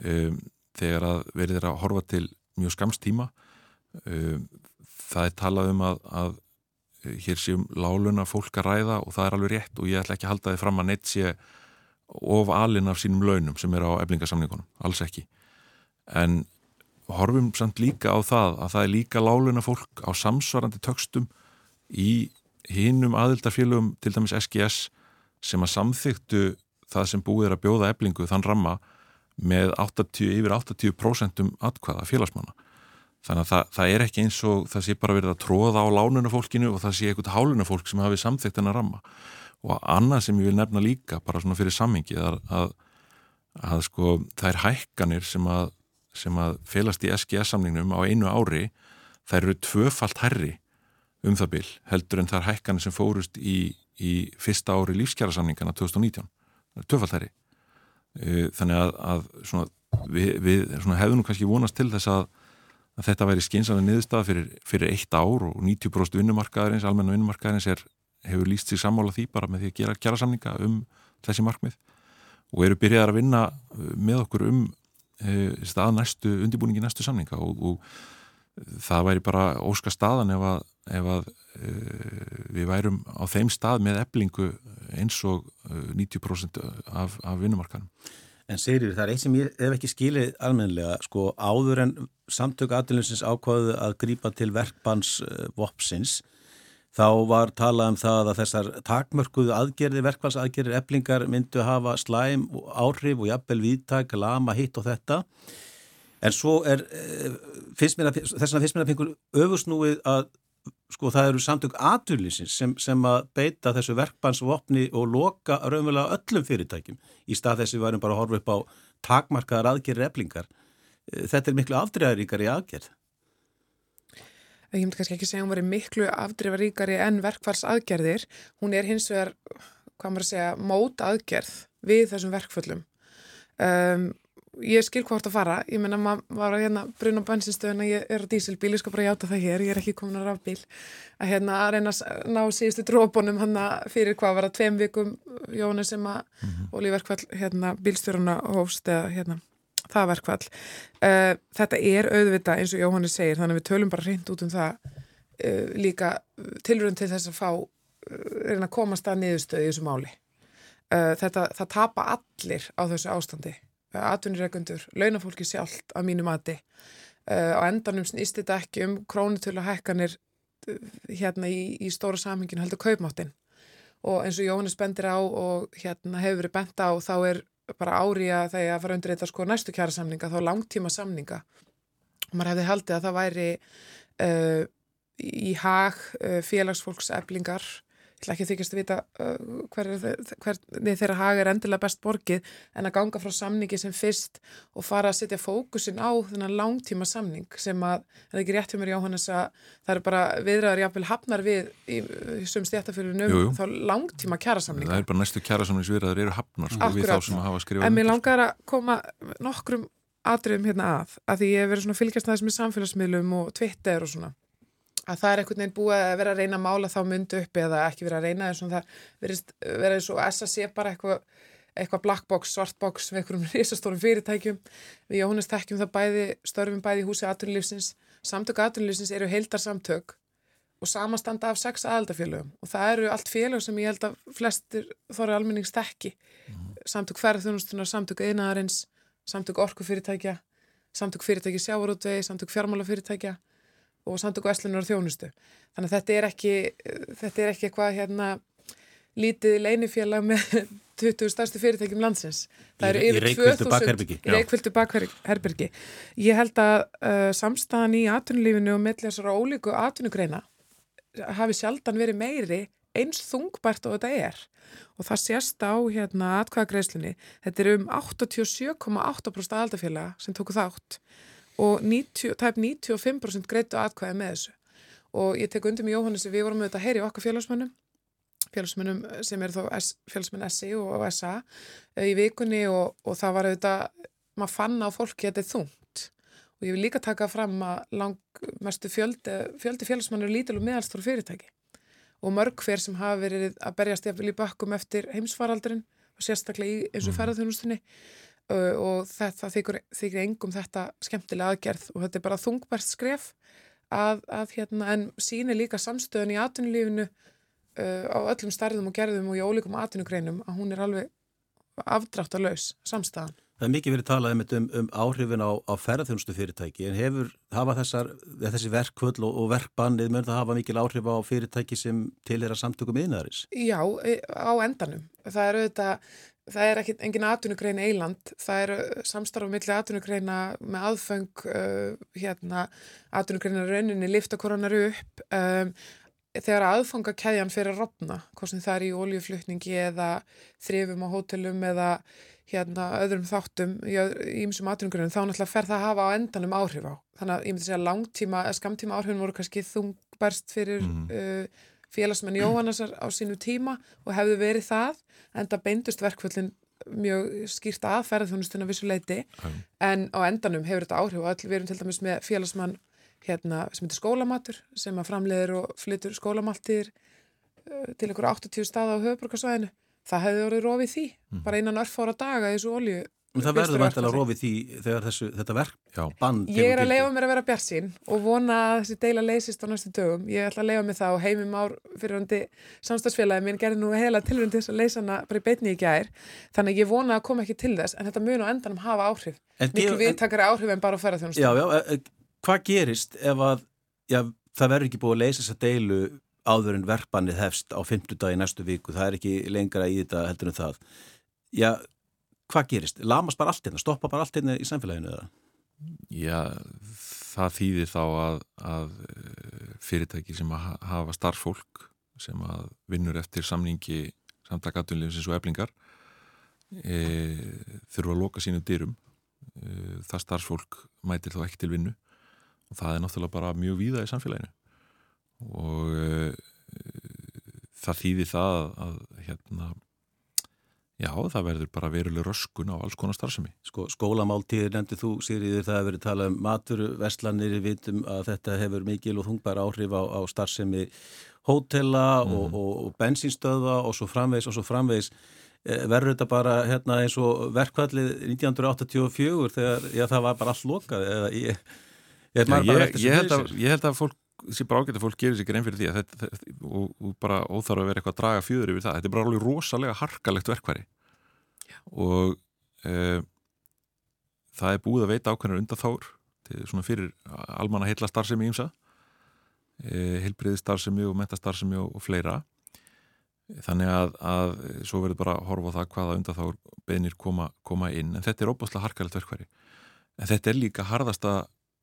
Speaker 3: um, þegar að verður að horfa til mjög skamstíma um, það er talað um að, að hér séum láluna fólk að ræða og það er alveg rétt og ég ætla ekki að halda þið fram að neitt sé of alin af sínum launum sem er á eflingasamningunum, alls ekki. En horfum samt líka á það að það er líka láluna fólk á samsvarandi tökstum í hinnum aðildarfélögum til dæmis SGS sem að samþyktu það sem búið er að bjóða eblingu þann ramma með 80, yfir 80% atkvaða félagsmanna. Þannig að það, það er ekki eins og það sé bara verið að tróða á lánunafólkinu og það sé eitthvað hálunafólk sem hafi samþygt hennar ramma. Og annað sem ég vil nefna líka, bara svona fyrir sammingi, að, að, að sko það er hækkanir sem að, sem að félast í SGS-samningnum á einu ári, það eru tvöfalt herri um það bil, heldur en það er hækkanir sem fórust í, í fyrsta ári lífskjærasamningana 2019. Það er tvöfalt herri. Þannig að, að svona, við, við hefðum kannski vonast til þess að, að þetta væri skynsalega niðurstað fyrir, fyrir eitt ár og 90% vinnumarkaðarins, almenna vinnumarkaðarins er, hefur líst sig sammála því bara með því að gera kjærasamninga um þessi markmið. Og eru byrjaðar að vinna með okkur um e, stað næstu, undirbúningi næstu samninga og, og það væri bara óska staðan ef að, ef að við værum á þeim stað með eblingu eins og 90% af, af vinnumarkanum.
Speaker 1: En Sigrir, það er eitt sem ég hef ekki skilið almenlega, sko áður en samtök aðlinsins ákvaðu að grípa til verkbans vopsins, þá var talað um það að þessar takmörkuðu aðgerði, verkbalsaðgerðir, eblingar myndu hafa slæm áhrif og jafnvel viðtak, lama, hitt og þetta. En svo er, þess vegna finnst mér að fengur öfusnúið að sko það eru samtök aturlýsins sem, sem að beita þessu verkbansvopni og loka raunverulega öllum fyrirtækjum í stað þess að við varum bara að horfa upp á takmarkaðar aðgerri eflingar. Þetta er miklu afdreifaríkari aðgerð.
Speaker 4: Ég myndi kannski ekki segja að hún veri miklu afdreifaríkari en verkfallsaðgerðir. Hún er hins vegar, hvað maður að segja, mót aðgerð við þessum verkföllum. Um, ég skil hvort að fara, ég menna maður var að hérna bruna bensinstöðuna, ég er á dísilbíl ég skal bara játa það hér, ég er ekki komin á rafbíl. Að hérna að reyna að ná síðustu drópunum hann að fyrir hvað var að tveim vikum Jóni sem að mm -hmm. Ólíverkvall hérna bílstjóruna hófst eða hérna það verkvall uh, þetta er auðvita eins og Jóhanni segir þannig að við tölum bara hreint út um það uh, líka tilrönd til þess að fá uh, reyna að komast að máli. Þetta, það tapa allir á þessu ástandi atvinniregundur, launafólki sjálft að mínu mati. Uh, á endanum snýst þetta ekki um krónutölu hækkanir hérna í, í stóra samhenginu heldur kaupmáttin og eins og Jóhannes bendir á og hérna hefur verið bent á þá er bara ári að þegar að fara undir þetta sko næstu kjara samninga þá langtíma samninga og maður hefði haldið að það væri uh, í hag uh, félagsfólkseflingar ætla ekki að þykjast að vita uh, hvernig hver, þeirra haga er endilega best borgið en að ganga frá samningi sem fyrst og fara að setja fókusin á þennan langtíma samning sem að, en ekki rétt fyrir mér Jóhannes að það eru bara viðræðar jáfnvel hafnar við í, í sum stjættafélunum þá langtíma kjærasamninga.
Speaker 3: Það er bara næstu kjærasamningsviðræðar eru hafnar sko, við þá sem hafa skrifað.
Speaker 4: En mér langar að koma nokkrum atriðum hérna að, að því ég hef verið svona fylgjast næðis með samfélagsmiðlum og Twitter og svona að það er einhvern veginn búið að vera að reyna að mála þá myndu upp eða ekki vera að reyna þess að það verið eins og SAC bara eitthvað eitthvað black box, svart box við einhverjum risastórum fyrirtækjum. Við Jóhannes tekjum það bæði, störfum bæði í húsi aðtunlífsins, samtök aðtunlífsins eru heildarsamtök og samastanda af sex aðaldafélögum og það eru allt félög sem ég held að flestir þóru almennings tekki mm. samtök ferðunustunar, samtök einaðarins samtök orkufyrirtækja samtök fyrirtæki sjávarútvegi, samtök fjármálafyrirtækja og samtöku æslunar og þjónustu. Þannig að þetta er ekki, þetta er ekki eitthvað hérna lítið leinifélag með 20 stærstu fyrirtækjum landsins.
Speaker 1: Það eru yfir 2000
Speaker 4: í reikvöldu bakherbergi. Ég held að uh, samstæðan í atvinnulífinu og með þessara ólíku atvinnugreina hafi sjaldan verið meiri eins þungbært og þetta er og það sést á hérna atkvæðagreislunni þetta er um 87,8% aðaldafélaga sem tóku þátt og 90, tæp 95% greitu aðkvæði með þessu. Og ég tek undir með Jóhannes við vorum auðvitað að heyri okkar félagsmönnum félagsmönnum sem er þó félagsmönn SI og SA eh, í vikunni og, og það var auðvitað maður fann á fólki að þetta er þungt. Og ég vil líka taka fram að langmestu fjöldi, fjöldi félagsmönnur lítil og meðalstóru fyrirtæki. Og mörg hver sem hafa verið að berjast í bakkum eftir heimsfaraldurinn og sérstaklega í eins og
Speaker 3: Mhm.
Speaker 4: ferðarþjónustunni og þetta þykir, þykir engum þetta skemmtilega aðgerð og þetta er bara þungbært skref að, að hérna, en síni líka samstöðun í atvinnulífinu uh, á öllum stærðum og gerðum og í ólíkum atvinnugreinum að hún er alveg afdráttalös samstæðan.
Speaker 1: Það er mikið verið talað einmitt um, um áhrifin á, á ferðarþjónustu fyrirtæki en hefur hafa þessar, þessi verkvöld og, og verkbannið mun það hafa mikil áhrif á fyrirtæki sem tilhera samtökum yðnaðaris?
Speaker 4: Já, e- á endanum. Það er auðvitað, það er ekki engin atvinnugrein eiland, það er samstarf milli atvinnugreina með aðföng, uh, hérna, atvinnugreina rauninni lifta koronar upp, um, þegar aðfangakæðjan fyrir að rofna, hvort sem það er í oljuflutningi eða þrifum á hótelum eða hérna öðrum þáttum í ýmsum atvinnugrunum, þá náttúrulega fer það að hafa á endanum áhrif á. Þannig að ég myndi segja langtíma, skamtíma áhrifin voru kannski þungbærst fyrir
Speaker 3: Mhm.
Speaker 4: uh, félagsmenn Jóhannesar á sínu tíma og hefðu verið það, en það beindust verkvöldin mjög skýrt að ferðarþjónustuna vissu leiti,
Speaker 3: Já.
Speaker 4: en á endanum hefur þetta áhrif og við erum til dæmis með félagsmann hérna, sem heitir skólamatur, sem að framleiðir og flytur skólamaltir uh, til einhverju 80 staða á höfuborgarsvæðinu. Það hefði orðið rofið því,
Speaker 3: Mhm.
Speaker 4: bara innan örfára daga þessu olju.
Speaker 1: En það verður vantilega rofið því þegar þessu, þetta
Speaker 3: Já.
Speaker 1: verkbann
Speaker 4: Ég er að leifa mér að vera bjart sín og vona að þessi deila leysist á næstu dögum. Ég ætla að leifa mig það og heimim ár fyrirhundi samstagsfélagi minn gerði nú heila tilhörun til þess að leysa hana bara í beitni í gær. Þannig að ég vona að koma ekki til þess en þetta mun á endanum hafa áhrif.
Speaker 1: En,
Speaker 4: Miklu
Speaker 1: en,
Speaker 4: viðtakari áhrif en bara að ferða þjónust.
Speaker 1: já, já, e, e, hvað gerist ef að já, það verður ekki búið að leysa þessa deilu áður en verkbannið hefst á 50 dag í næstu viku, það er ekki lengra í þetta heldur en það. Já, hvað gerist? Lamast bara allt hérna, stoppa bara allt hérna í samfélaginu eða?
Speaker 3: Já, það þýðir þá að, að eh, fyrirtæki sem að ha- hafa starffólk sem að vinnur eftir samningi samtakatunlefisins og eblingar e, þurfa að loka sínum dyrum e, það starffólk mætir þá ekki til vinnu og það er náttúrulega bara mjög víða í samfélaginu og e, það þýðir það að, að hérna Já, það verður bara veruleg röskun á alls konar starfsemi.
Speaker 1: Sko, skólamáltíðir nefndið þú, Sigriður, það hefur verið talað um matur, verslanir, við vitum að þetta hefur mikil og þungbar áhrif á, á starfsemi hótela
Speaker 3: Mhm.
Speaker 1: og, og, og bensínstöða og svo framvegs og svo framvegs. Eh, Verður þetta bara hérna, eins og verkvallið 1984 þegar já, það var bara allt lokað eða ég, ég, ég,
Speaker 3: ég, held að, ég held að fólk ágætt að fólk gerir sér grein fyrir því að þetta, þetta, og, og bara óþarf að vera eitthvað að draga fjöður yfir það. Þetta er bara alveg rosalega harkalegt verkværi og e, það er búið að veita ákveðnar undanþár til svona fyrir almanna heilla starfsemi ímsa e, heilbriði starfsemi og metastarfsemi og, og fleira. Þannig að, að svo verður bara að horfa á það hvaða undanþár beðnir koma, koma inn. En þetta er óbúslega harkalegt verkværi en þetta er líka harðasta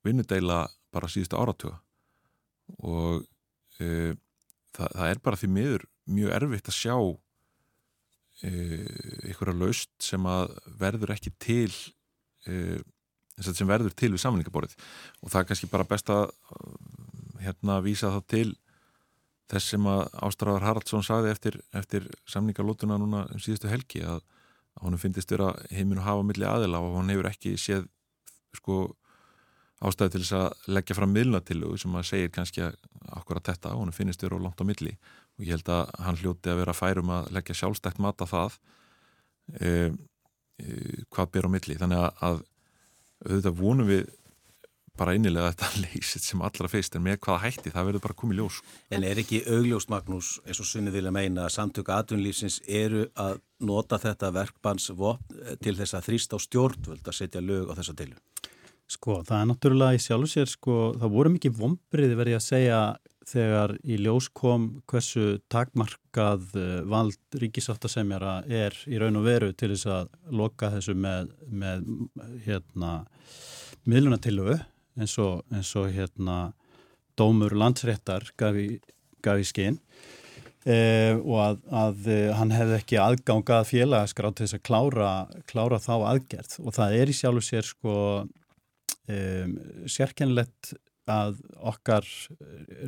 Speaker 3: vinnudeila bara síðustu áratuga og uh, það, það er bara því miður mjög erfitt að sjá uh, einhverja laust sem að verður ekki til uh, sem verður til við samlingaborðið og það er kannski bara best að hérna vísa þá til þess sem að Ástráðar Haraldsson sagði eftir, eftir samningarlótuna núna um síðustu helgi að, að honum finnist vera heiminu hafa milli aðila og hann hefur ekki séð sko ástæði til þess að leggja fram miðlunatilugu sem að segir kannski akkur að þetta og hann finnist vera á langt á milli. Og ég held að hann hljóti að vera færum að leggja sjálfstækt mat á það e, e, hvað ber á milli. Þannig að, að auðvitað vonum við bara einilega þetta leysið sem allra feist en með hvaða hætti það verður bara komið ljós.
Speaker 1: En er ekki augljóst Magnús, eins og Sunni vilja meina að samtöku atvinnlífsins eru að nota þetta verkbannsvopn til þess að þrýsta á stjórnvöld að setja lög á þessa deilu?
Speaker 2: Sko, það er náttúrulega í sjálfu sér, sko, það voru mikið vombriði verið að segja þegar í ljós kom hversu takmarkað uh, vald ríkisáttasemjara er í raun og veru til þess að loka þessu með, með hérna, miðlunatilögu eins og, eins og hérna, dómur landsréttar gaf í, gaf í skinn Eh, og að, að eh, hann hefði ekki aðgangað félagaskrá til þess að klára, klára þá aðgerð. Og það er í sjálfu sér sko um, sérkennlegt að okkar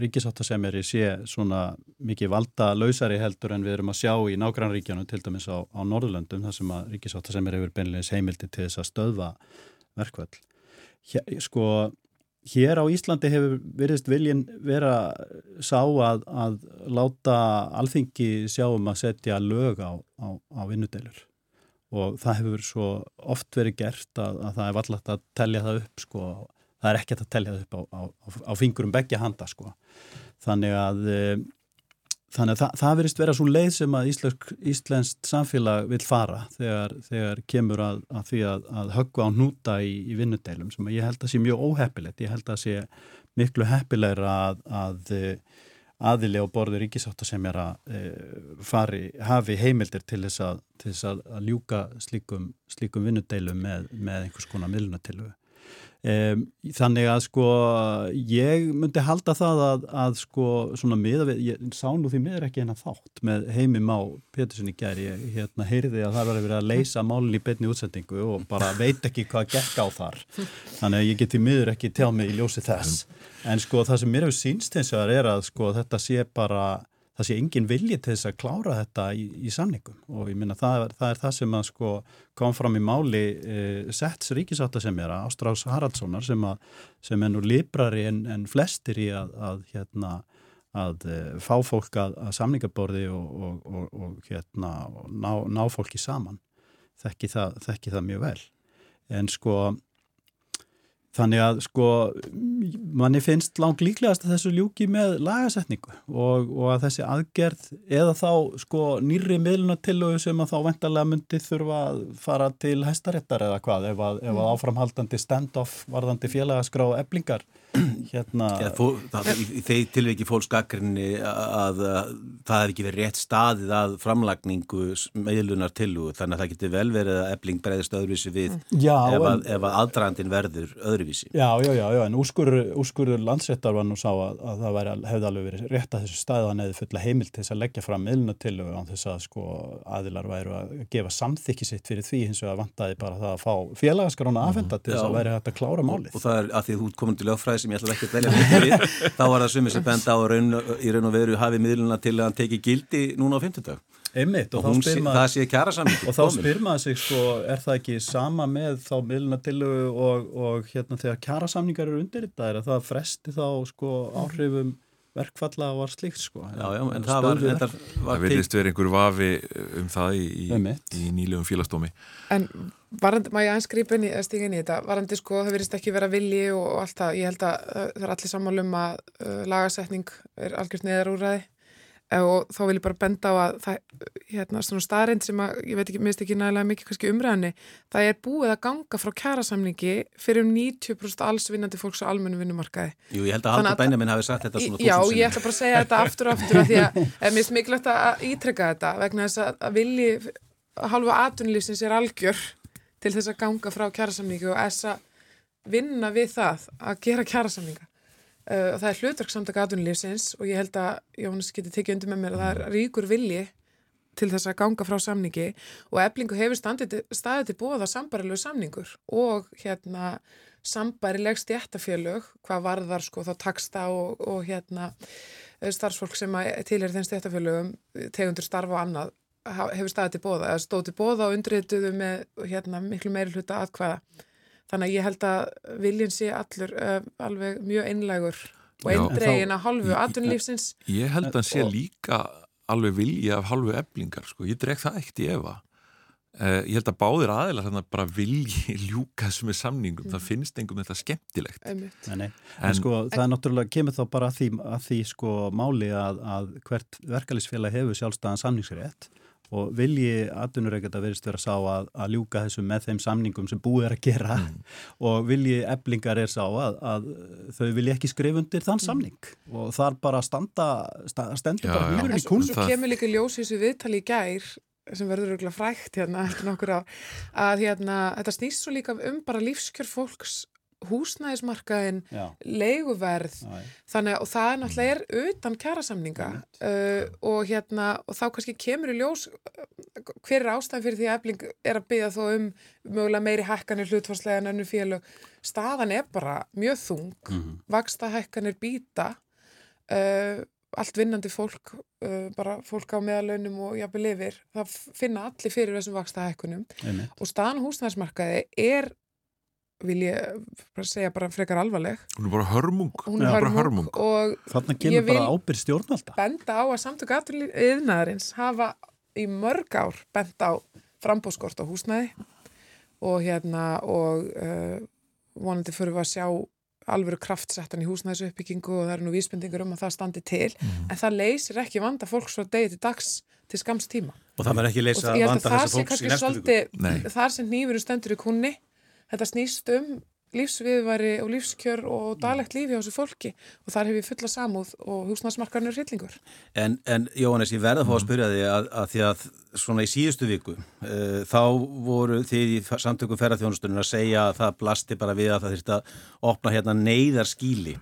Speaker 2: ríkisáttasemjari sé svona mikið valda lausari heldur en við erum að sjá í nágrannríkjanu til dæmis á, á Norðurlöndum þar sem að ríkisáttasemjari hefur beinleis heimildi til þess að stöðva verkvöld. Hér, sko, hér á Íslandi hefur veriðst viljin vera sá að, að láta alþingi sjáum að setja lög á, á, á vinnudelur og það hefur svo oft verið gert að, að það er vallast að tellja það upp sko, það er ekkert að tellja það upp á, á fingurum begja handa sko þannig að eh, Þannig að það, það verist vera svo leið sem að íslensk, íslenskt samfélag vil fara þegar, þegar kemur að, að því að, höggva á núta í, í vinnudeilum sem ég held að sé mjög óheppilegt. Ég held að sé miklu heppilegra að, að aðili á borður ríkisátt sem er að e, fari, hafi heimildir til þess að, til þess að ljúka slíkum, slíkum vinnudeilum með, með einhvers konar millunatilögu. Um, þannig að sko ég myndi halda það að, að sko svona miða við, ég sá nú því miður ekki eina þátt með heimi má Peturssoni gæri, ég hérna heyrði að það var að vera að leysa málun í betni útsendingu og bara veit ekki hvað gekk á þar. Þannig að ég geti miður ekki tjá mig í ljósi þess. En sko það sem mér hefur sínst eins og það er að sko þetta sé bara það sé engin vilji til þess að klára þetta í, í samningum. Og ég minna það, það er það sem að sko kom fram í máli e, Setts ríkisáta sem er að Ástrás Haraldssonar sem, sem er nú librari en, en flestir í að, að hérna að e, fá fólk að, að samningaborði og, og, og, og hérna ná, ná fólki saman. Þekki það, þekki það mjög vel. En sko Þannig að sko manni finnst langt líklegast að þessu ljúki með lagasetningu og, og að þessi aðgerð eða þá sko nýri miðlunatilögu sem að þá vendarlega myndi þurfa að fara til hæstaréttar eða hvað ef að, ef að mm. áframhaldandi stand-off varðandi félagaskrá eblingar hérna
Speaker 1: ja, fó, það, í, í þeir tilviki fólksgakrinni að, að það er ekki verið rétt staðið að framlagningu meðlunar tilu þannig að það getur vel verið að ebling breyðist öðruvísi við já, ef, að, ef að aldrandin verður öðruvísi.
Speaker 2: Já, já, já, já en úrskurður, úrskurður landsréttar var nú sá að, að það væri, hefði alveg verið rétt að þessu staðið að neði fulla heimilt til þess að leggja fram meðlunar tilu á þess að sko aðilar væru að gefa samþykki sitt fyrir því hins vegar vantaði bara það að fá félagaskrona afhenda til þess að væri hægt að klára málið.
Speaker 1: Og það lögfræði sem ég ætla ekki að velja þá var það sumið sem benda á raun, í raun og veru hafið miðluna til að hann teki gildi núna á 50 dag.
Speaker 2: Einmitt,
Speaker 1: og, og sé, það sé kjara saman
Speaker 2: og þá spyr maður sig sko, er það ekki sama með þá miðluna til og, og hérna þegar kjara samningar eru undir þetta, er það fresti þá sko áhrifum verkfalla og var slíkt sko.
Speaker 1: Já, já, en það var, var
Speaker 3: Það vilist verið einhver vafi um það í, í, í nýlegum fílastómi
Speaker 4: En varandi, má ég aðeins grípa inn í þetta, varandi sko, það vilist ekki vera vilji og, og allt það, ég held að það er allir sammálum að uh, lagasetning er algjörst neðarúræði og þá vil ég bara benda á að það, hérna, svona staðrind sem að, ég veit ekki, minnst ekki nægilega mikið kannski umræðinni, það er búið að ganga frá kjærasamningi fyrir um 90% alls vinnandi fólks á almennu vinnumarkaði.
Speaker 1: Jú, ég held að Haldur Bænjamin hafi sagt þetta svona
Speaker 4: þúsund. Já, ég ætla bara að segja þetta aftur og aftur að því að mér finnst mikilvægt að ítrekka þetta vegna þess að vilji halva atunlýfsins er algjör til þess að ganga frá kjærasamningi og þess að vinna við það að gera kjærasamninga uh, það er hlutverksamtaka aðunlýfsins og ég held að Jónas geti tekið undir með mér að það er ríkur vilji til þess að ganga frá samningi og eflingu hefur staðið til bóða sambarilegu samningur og hérna sambarileg stjættafélög hvað varðar sko þá taksta og, og hérna starfsfólk sem til er þenn stjættafélögum tegundur starfa og annað hefur staðið til bóða stóð til bóða og undriðtuðu með hérna miklu meiri hluta aðkvæða Þannig að ég held að viljin sé allur uh, alveg mjög einlægur og eindregin að halvu aðtunlífsins.
Speaker 3: Ég held að hann sé líka alveg vilja af halvu eblingar, sko. Ég dreg það ekkert í efa. Uh, ég held að báðir aðeila þannig að bara vilji ljúka sem er samningum, mm. það finnst engum þetta skemmtilegt.
Speaker 2: Nei, nei. En, en sko en, það er náttúrulega, kemur þá bara að því, að því sko máli að, að hvert verkefælisfélag hefur sjálfstæðan samningsrétt og vilji aðdunureikata verist vera sá að, að ljúka þessu með þeim samningum sem búið er að gera mm. og vilji eblingar er sá að, að þau vilji ekki skrifa undir þann mm. samning og þar bara standa stendur bara mjög í kún
Speaker 4: Svo kemur líka ljós í þessu viðtali í gær sem verður örgulega frækt hérna eftir nokkur á að hérna, þetta snýst svo líka um bara lífskjör fólks húsnæðismarkaðin, leiguverð. Já, þannig að það er náttúrulega er utan kjærasamninga uh, og hérna og þá kannski kemur í ljós uh, hver er ástæðan fyrir því að efling er að byggja þó um mögulega meiri hækkanir hlutfarslega en önnu félög? Staðan er bara mjög þung. Mm -hmm. vaksta hækkanir býta uh, allt vinnandi fólk uh, bara fólk á meðalönum og jafnveg lifir það finna allir fyrir þessum vaksta hækkunum og staðan húsnæðismarkaði er vil ég bara segja bara frekar alvarleg
Speaker 3: Hún er bara hörmung.
Speaker 4: hún er
Speaker 3: bara
Speaker 4: hörmung
Speaker 3: hörmung.
Speaker 4: og
Speaker 2: Þarna
Speaker 4: Ég
Speaker 2: kemur bara ábyrð stjórnvalda.
Speaker 4: benda á að samtök aðriðnaðarins hafa í mörg ár bent á frambóðskort á húsnæði og hérna og uh, vonandi fyrir við að sjá alvöru kraftsettan í húsnæðisu uppbyggingu og það eru nú vísbendingur um að það standi til en það leysir ekki vanda fólks frá degi til dags til skams tíma
Speaker 1: Og það verður ekki leysa vanda
Speaker 4: að það
Speaker 1: þessa
Speaker 4: sé
Speaker 1: fólks í næstu viku.
Speaker 4: þar sem nýfuru stendur í kunni þetta snýst um lífsviðværi og lífskjör og daglegt lífi á þessu fólki og þar hef ég fulla samúð og húsnæðismarkarnir hryllingur.
Speaker 1: En, en Jóhannes, ég verða að fá að spyrja því að, að því að svona í síðustu viku uh, þá voru þið í samtökum ferðarþjónustunum að segja að það blasti bara við að það þurfti að opna hérna neyðarskíli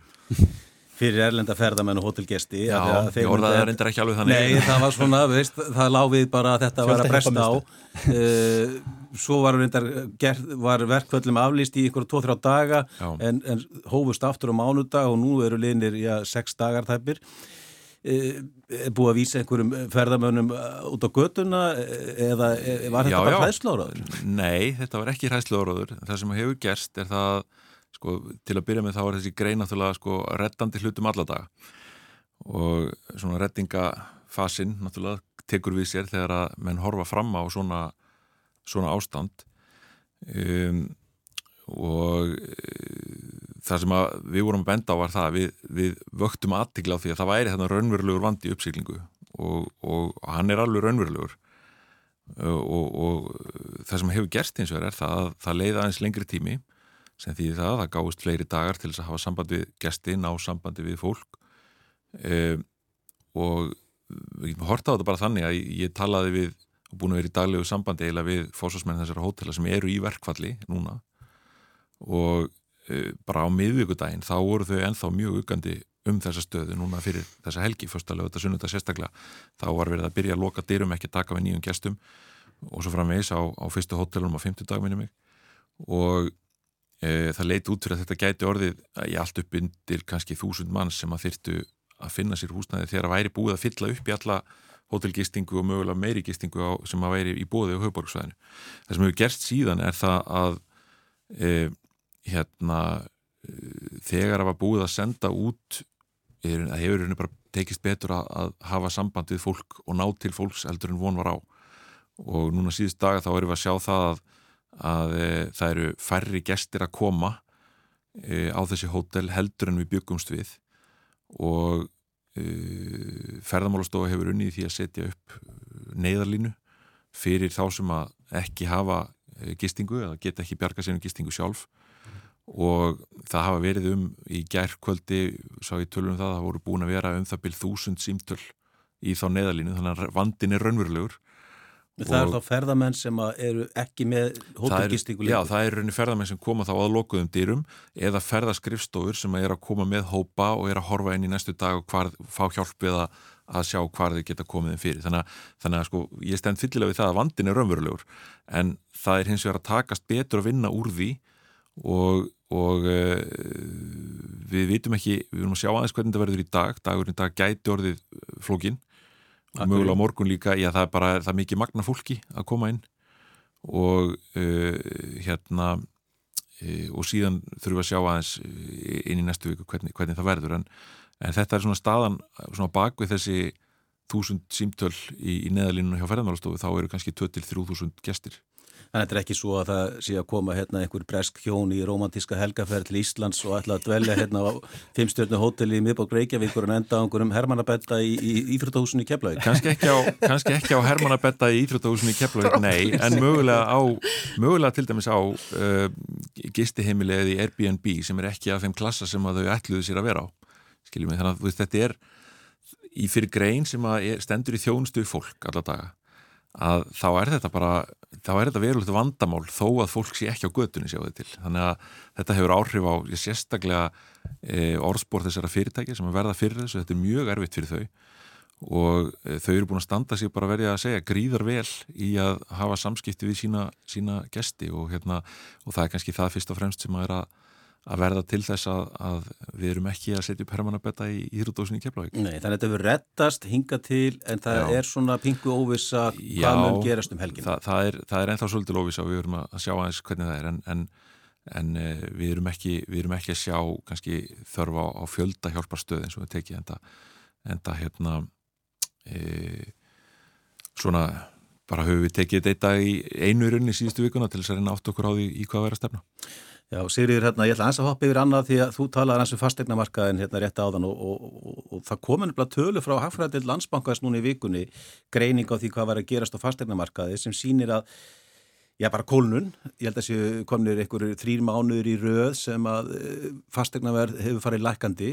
Speaker 1: fyrir erlenda ferðamenn og hótelgesti
Speaker 3: Já,
Speaker 1: af því að þeir
Speaker 3: ég orðaði
Speaker 1: myndu-
Speaker 3: það reyndar ekki alveg þannig.
Speaker 1: Nei, það var svona, veist, það láfið bara að þetta var að bresta á uh, Svo var, reyndar, var verkvöldum aflýst í ykkur 2-3 daga en, en hófust aftur á mánudag og nú eru liðnir, já, 6 dagar þæppir er búið að vísa einhverjum ferðamönnum uh, út á götuna eh, eða eh, var þetta
Speaker 3: Já,
Speaker 1: bara
Speaker 3: já.
Speaker 1: hræðsláraður?
Speaker 3: Nei, þetta var ekki hræðsluðuróður. Það sem hefur gerst er það, sko, til að byrja með þá er þessi grein náttúrulega, sko, reddandi hlutum alladaga. Og svona reddingafasinn, náttúrulega, tekur við sér þegar að menn horfa fram á svona, svona ástand. Um, og uh, það sem við vorum að benda á var það að við, við vöktum aðtikla á því að það væri þarna raunverulegur vandi uppsýklingu og, og hann er alveg raunverulegur og, og, og það sem hefur gerst eins og er það að það leiða aðeins lengri tími sem því það að það gáist fleiri dagar til þess að hafa samband við gesti, ná sambandi við fólk. Um, og við horta á þetta bara þannig að ég talaði við og búin að vera í daglegu sambandi eiginlega við fósásmenn þessara hótela sem eru í verkfalli núna. Og uh, bara á miðvíkudaginn þá voru þau ennþá mjög uggandi um þessa stöðu núna fyrir þessa helgi fyrstulega þetta sunnudag sérstaklega. Þá var verið að byrja að loka dyrum ekki taka við nýjum gestum og svo framvegis á, á fyrstu hótelum á 50 dag minni mig. Og það leiti út fyrir að þetta gæti orðið í allt upp undir kannski þúsund mann sem að þyrtu að finna sér húsnæði þegar að væri búið að fylla upp í alla hótelgistingu og mögulega meiri gistingu sem að væri í bóði á höfuborgsvæðinu. Það sem hefur gerst síðan er það að e, hérna e, þegar að var búið að senda út er, það hefur henni bara tekist betur að, að hafa samband við fólk og ná til fólks eldur en von var á og núna síðust daga þá erum við að sjá það að, að e, það eru færri gestir að koma e, á þessi hótel heldur en við byggumst við. Og e, ferðamálastofa hefur unnið í því að setja upp neyðarlínu fyrir þá sem að ekki hafa gistingu eða geta ekki bjarga sér um gistingu sjálf. Og það hafa verið um í gærkvöldi, sá ég tölum það það voru búin að vera um það byrð þúsund símtöl í þá neðalínu, þannig að vandin er raunverulegur
Speaker 1: Það er
Speaker 3: Og-
Speaker 1: þá ferðamenn sem eru ekki með
Speaker 3: Það
Speaker 1: hótelgistingu
Speaker 3: Já, það er rauninni ferðamenn sem koma þá að lokuðum dýrum eða ferðaskrifstofur sem er að koma með hópa og er að horfa inn í næstu dag og hvar, fá hjálp við að, að sjá hvar þeir geta komið þeim fyrir. Þannig þannig að sko, ég stend fyllilega við það að vandin er raunverulegur en það er hins vegar að takast betur að vinna úr því og, og uh, við vitum ekki, við viljum að sjá aðeins hvernig þetta verður í dag. Dagurinn í dag gæti orðið flókin og mögulega morgun líka, já það er bara það er mikið magna fólki að koma inn. Og uh, hérna uh, og síðan þurfum við að sjá aðeins uh, inn í næstu viku hvernig, hvernig það verður. En, en þetta er svona staðan svona bak við þessi þúsund símtöl í, í neðalínuna hjá ferðarmálastofu þá eru kannski 2-3 þúsund gestir
Speaker 1: Þannig að þetta er ekki svo að það sé að koma hérna einhver bresk hjón í romantíska helgaferð til Íslands og ætla að dvelja hérna á fimmstjörnu hóteli í miðbók Reykjavíkur en enda á einhverjum hermannabetta í, í Ífrútahúsinu í Keflavík.
Speaker 3: kannski ekki á, á Hermannabetta í Íþróttahúsinu í Keflavík, nei, en mögulega á mögulega til dæmis á uh, gistiheimili eða í Airbnb sem er ekki af þeim klassa sem þau ætluðu sér að vera á skiljum við, þannig að þetta er í fyrir grein sem að stendur í þjónustu fólk alla daga að þá er þetta bara þá er þetta verulegt vandamál þó að fólk sé ekki á götunni sjáðu til. Þannig að þetta hefur áhrif á sérstaklega e, orðspór þessara fyrirtæki sem verða fyrir þessu, þetta er mjög erfitt fyrir þau. Og e, þau eru búin að standa sig bara verið að segja gríðar vel í að hafa samskipti við sína, sína gesti og, hérna, og það er kannski það fyrst og fremst sem að er að, að verða til þess að, að við erum ekki að setja upp hermannabetta í íþrótósinni í Keflavík
Speaker 1: Nei, þannig að þetta hefur rettast hinga til en það
Speaker 3: Já.
Speaker 1: er svona pingu óvissa
Speaker 3: Já,
Speaker 1: hvað mun gerast um helginu.
Speaker 3: það, það, er, það er ennþá svolítið lófis að við verum að sjá aðeins hvernig það er en, en, en uh, við, erum ekki, við erum ekki að sjá kannski þörfa á, á fjölda hjálparstöð eins og við tekið enda, enda hérna e, svona bara höfum við tekið þetta í einu runni síðustu vikuna til þess að reyna átt okkur á því í hvað vera stefna.
Speaker 1: Já, Sigriður, hérna, ég ætla að hoppa yfir annað því að þú talaði eins og fastegnamarkaðin hérna rétt áðan og, og, og, og það komin bara tölu frá Hagfræðil landsbankast núna í vikunni greining á því hvað var að gerast á fastegnamarkaði sem sínir að Já, bara kólnun. Ég held að séu komnir einhverju þrýr mánuður í röð sem að eh, fastegnaverð hefur farið lækandi.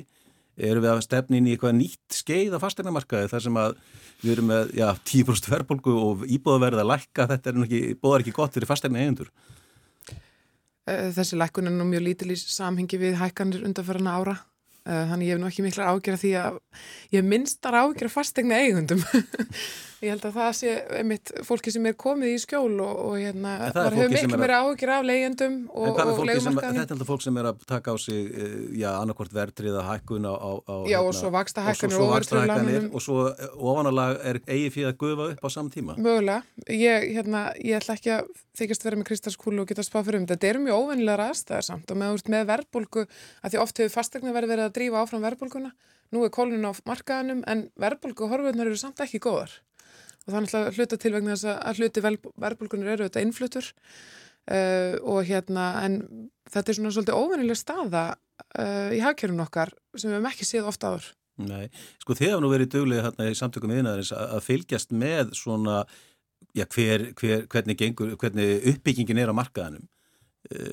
Speaker 1: Erum við að stefna inn í eitthvað nýtt skeið á fastegnamarkaði þar sem að við erum með já, 10% verðbólgu og íbúðaverð að lækka. Þetta er ekki, bóðar ekki gott fyrir fastegna eigendur.
Speaker 4: Eh, þessi lækkun er nú mjög lítil í samhengi við hækkanir undanferðana ára. Eh, þannig ég hef nú ekki miklar ágjör að því að ég hef minnstar ágjör að fastegna eigundum. Ég held að það sé einmitt fólki sem er komið í skjól og, og hérna, það hefur miklu meira áhugir af leyendum og, og legumarkaðin.
Speaker 1: Þetta er alltaf fólk sem er að taka á sig, eh, já, annarkort verðtriða hækkun á, á, á
Speaker 4: Já, hérna, og svo vaksta hækkanir og
Speaker 1: overtriðlánunum. Og svo ofanalag er eigi fyrir að gufa upp á saman tíma.
Speaker 4: Mögulega. Ég, hérna, ég ætla ekki að þykast vera með kristalskúlu og geta spáð fyrir um þetta. Þetta eru mjög óvennilega aðstæðar samt og með, með verðbólgu, að því oft hefur fastegna verið verið að drífa áfram verðbólguna. Nú er kólun á markaðanum en verðbólgu horfurnar eru samt ekki góðar og þannig að hluta til vegna þess að hluti verðbólkunir eru þetta innflutur uh, og hérna en þetta er svona svolítið óvenileg staða uh, í hagkjörun okkar sem við hefum ekki séð ofta áður.
Speaker 1: Nei, sko þið hafa nú verið döglega hérna í samtökum viðnaðarins að fylgjast með svona, já hver, hver, hvernig, gengur, hvernig uppbyggingin er á markaðanum.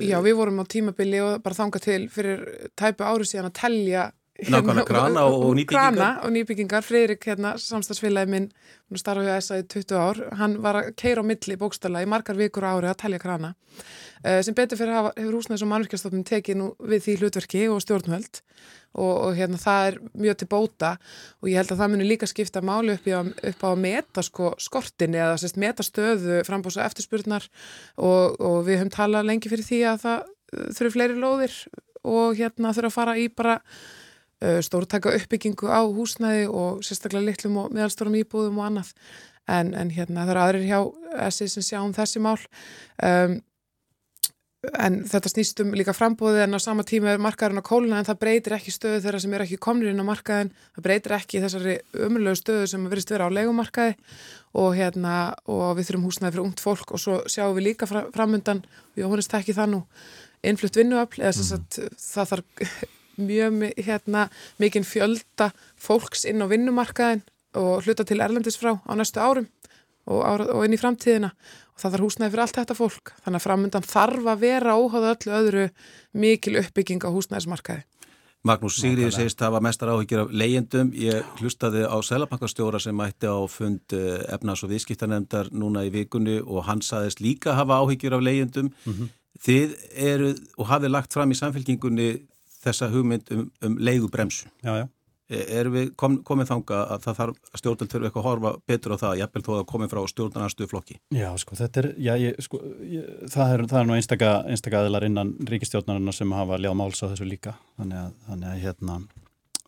Speaker 4: Já, við vorum á tímabili og bara þanga til fyrir tæpu ári síðan að telja
Speaker 1: Nákvæmlega grana og nýbyggingar.
Speaker 4: Grana og nýbyggingar. Freyrik, hérna, samstagsfélagi minn, hún starfaði á SA í 20 ár, hann var að keira á milli bókstala í margar vikur ári að telja grana. Uh, sem betur fyrir hafa, hefur húsnæðis og mannverkjastofnum tekið nú við því hlutverki og stjórnvöld og, og hérna, það er mjög til bóta og ég held að það muni líka skipta máli upp, í, upp á að meta sko, skortin eða sérst, meta stöðu frambósa eftirspurnar og, og við höfum talað lengi fyrir því að það uh, þurfu fleiri lóðir og hérna þurfa að fara í bara stórtaka uppbyggingu á húsnæði og sérstaklega litlum og meðalstórum íbúðum og annað. En, en hérna það eru aðrir hjá essi sem sjá um þessi mál. Um, en þetta snýstum líka frambóðið en á sama tíma er markaðurinn á kóluna en það breytir ekki stöðu þeirra sem er ekki komnir inn á markaðin það breytir ekki þessari umlögu stöðu sem verist vera á legumarkaði og hérna og við þurfum húsnæði fyrir ungt fólk og svo sjáum við líka framundan og ég honist ekki það nú innflutt vinnuafl eða mm. það þarf mjög hérna, mikinn fjölda fólks inn á vinnumarkaðin og hluta til Erlendis frá á næstu árum og, ára, og inn í framtíðina og það þarf húsnæði fyrir allt þetta fólk þannig að framöndan þarf að vera óháða öllu öðru mikil uppbygging á húsnæðismarkaði.
Speaker 1: Magnús Sigriði segist að það var mestar áhyggjur af leyendum. Ég hlustaði á Sælabankastjóra sem mætti á fund eh, efnas- og viðskiptanemndar núna í vikunni og hann saðist líka hafa áhyggjur af leyendum. Mm -hmm. Þið eru og hafið lagt fram í samfélkingunni þessa hugmynd um, um leigubremsu.
Speaker 2: Já, já.
Speaker 1: E, erum við kom, komið þanga að það þarf að stjórnum þurfa eitthvað að horfa betur á það, jafnvel þó að komið frá stjórnarnastuðu flokki?
Speaker 2: Já, sko, þetta er, já, ég, sko, ég, það er, það er nú einstaka, einstaka aðilar innan ríkistjórnarna sem hafa ljá máls á þessu líka, þannig að, þannig að hérna,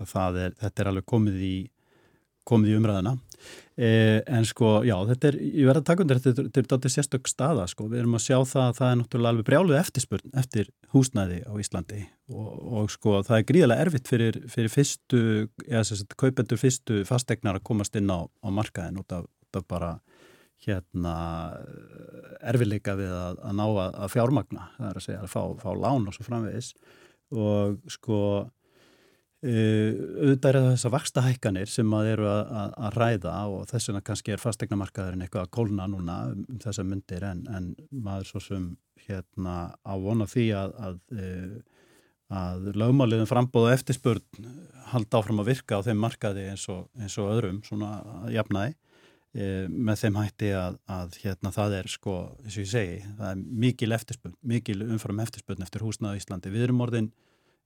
Speaker 2: það er, þetta er alveg komið í, komið í umræðina. Eh, en sko, já, þetta er, ég verði að taka undir þetta, þetta er dátir sérstök staða, sko, við erum að sjá það að það er náttúrulega alveg brjáluð eftirspurn eftir húsnæði á Íslandi. Og, og sko, það er gríðarlega erfitt fyrir, fyrir fyrstu, eða þess að kaupendur fyrstu fastegnar að komast inn á, á markaðin út af, út af bara hérna erfileika við að, að ná að, að fjármagna, það er að segja að fá, fá lán og svo framvegis. Og sko auðvitað er það þess að vaksta hækkanir sem að eru að, að, að ræða og þess vegna kannski er fastegnamarkaðurinn eitthvað að kólna núna um, þessa myndir en, en maður svo sem hérna á vona því að að, uh, að lögmáliðin frambóðu eftirspurn halda áfram að virka á þeim markaði eins og, eins og öðrum svona jafnæði uh, með þeim hætti að hérna það er sko, eins og ég segi, það er mikil eftirspurn, mikil umfram eftirspurn eftir húsnaðu Íslandi. Við erum orðin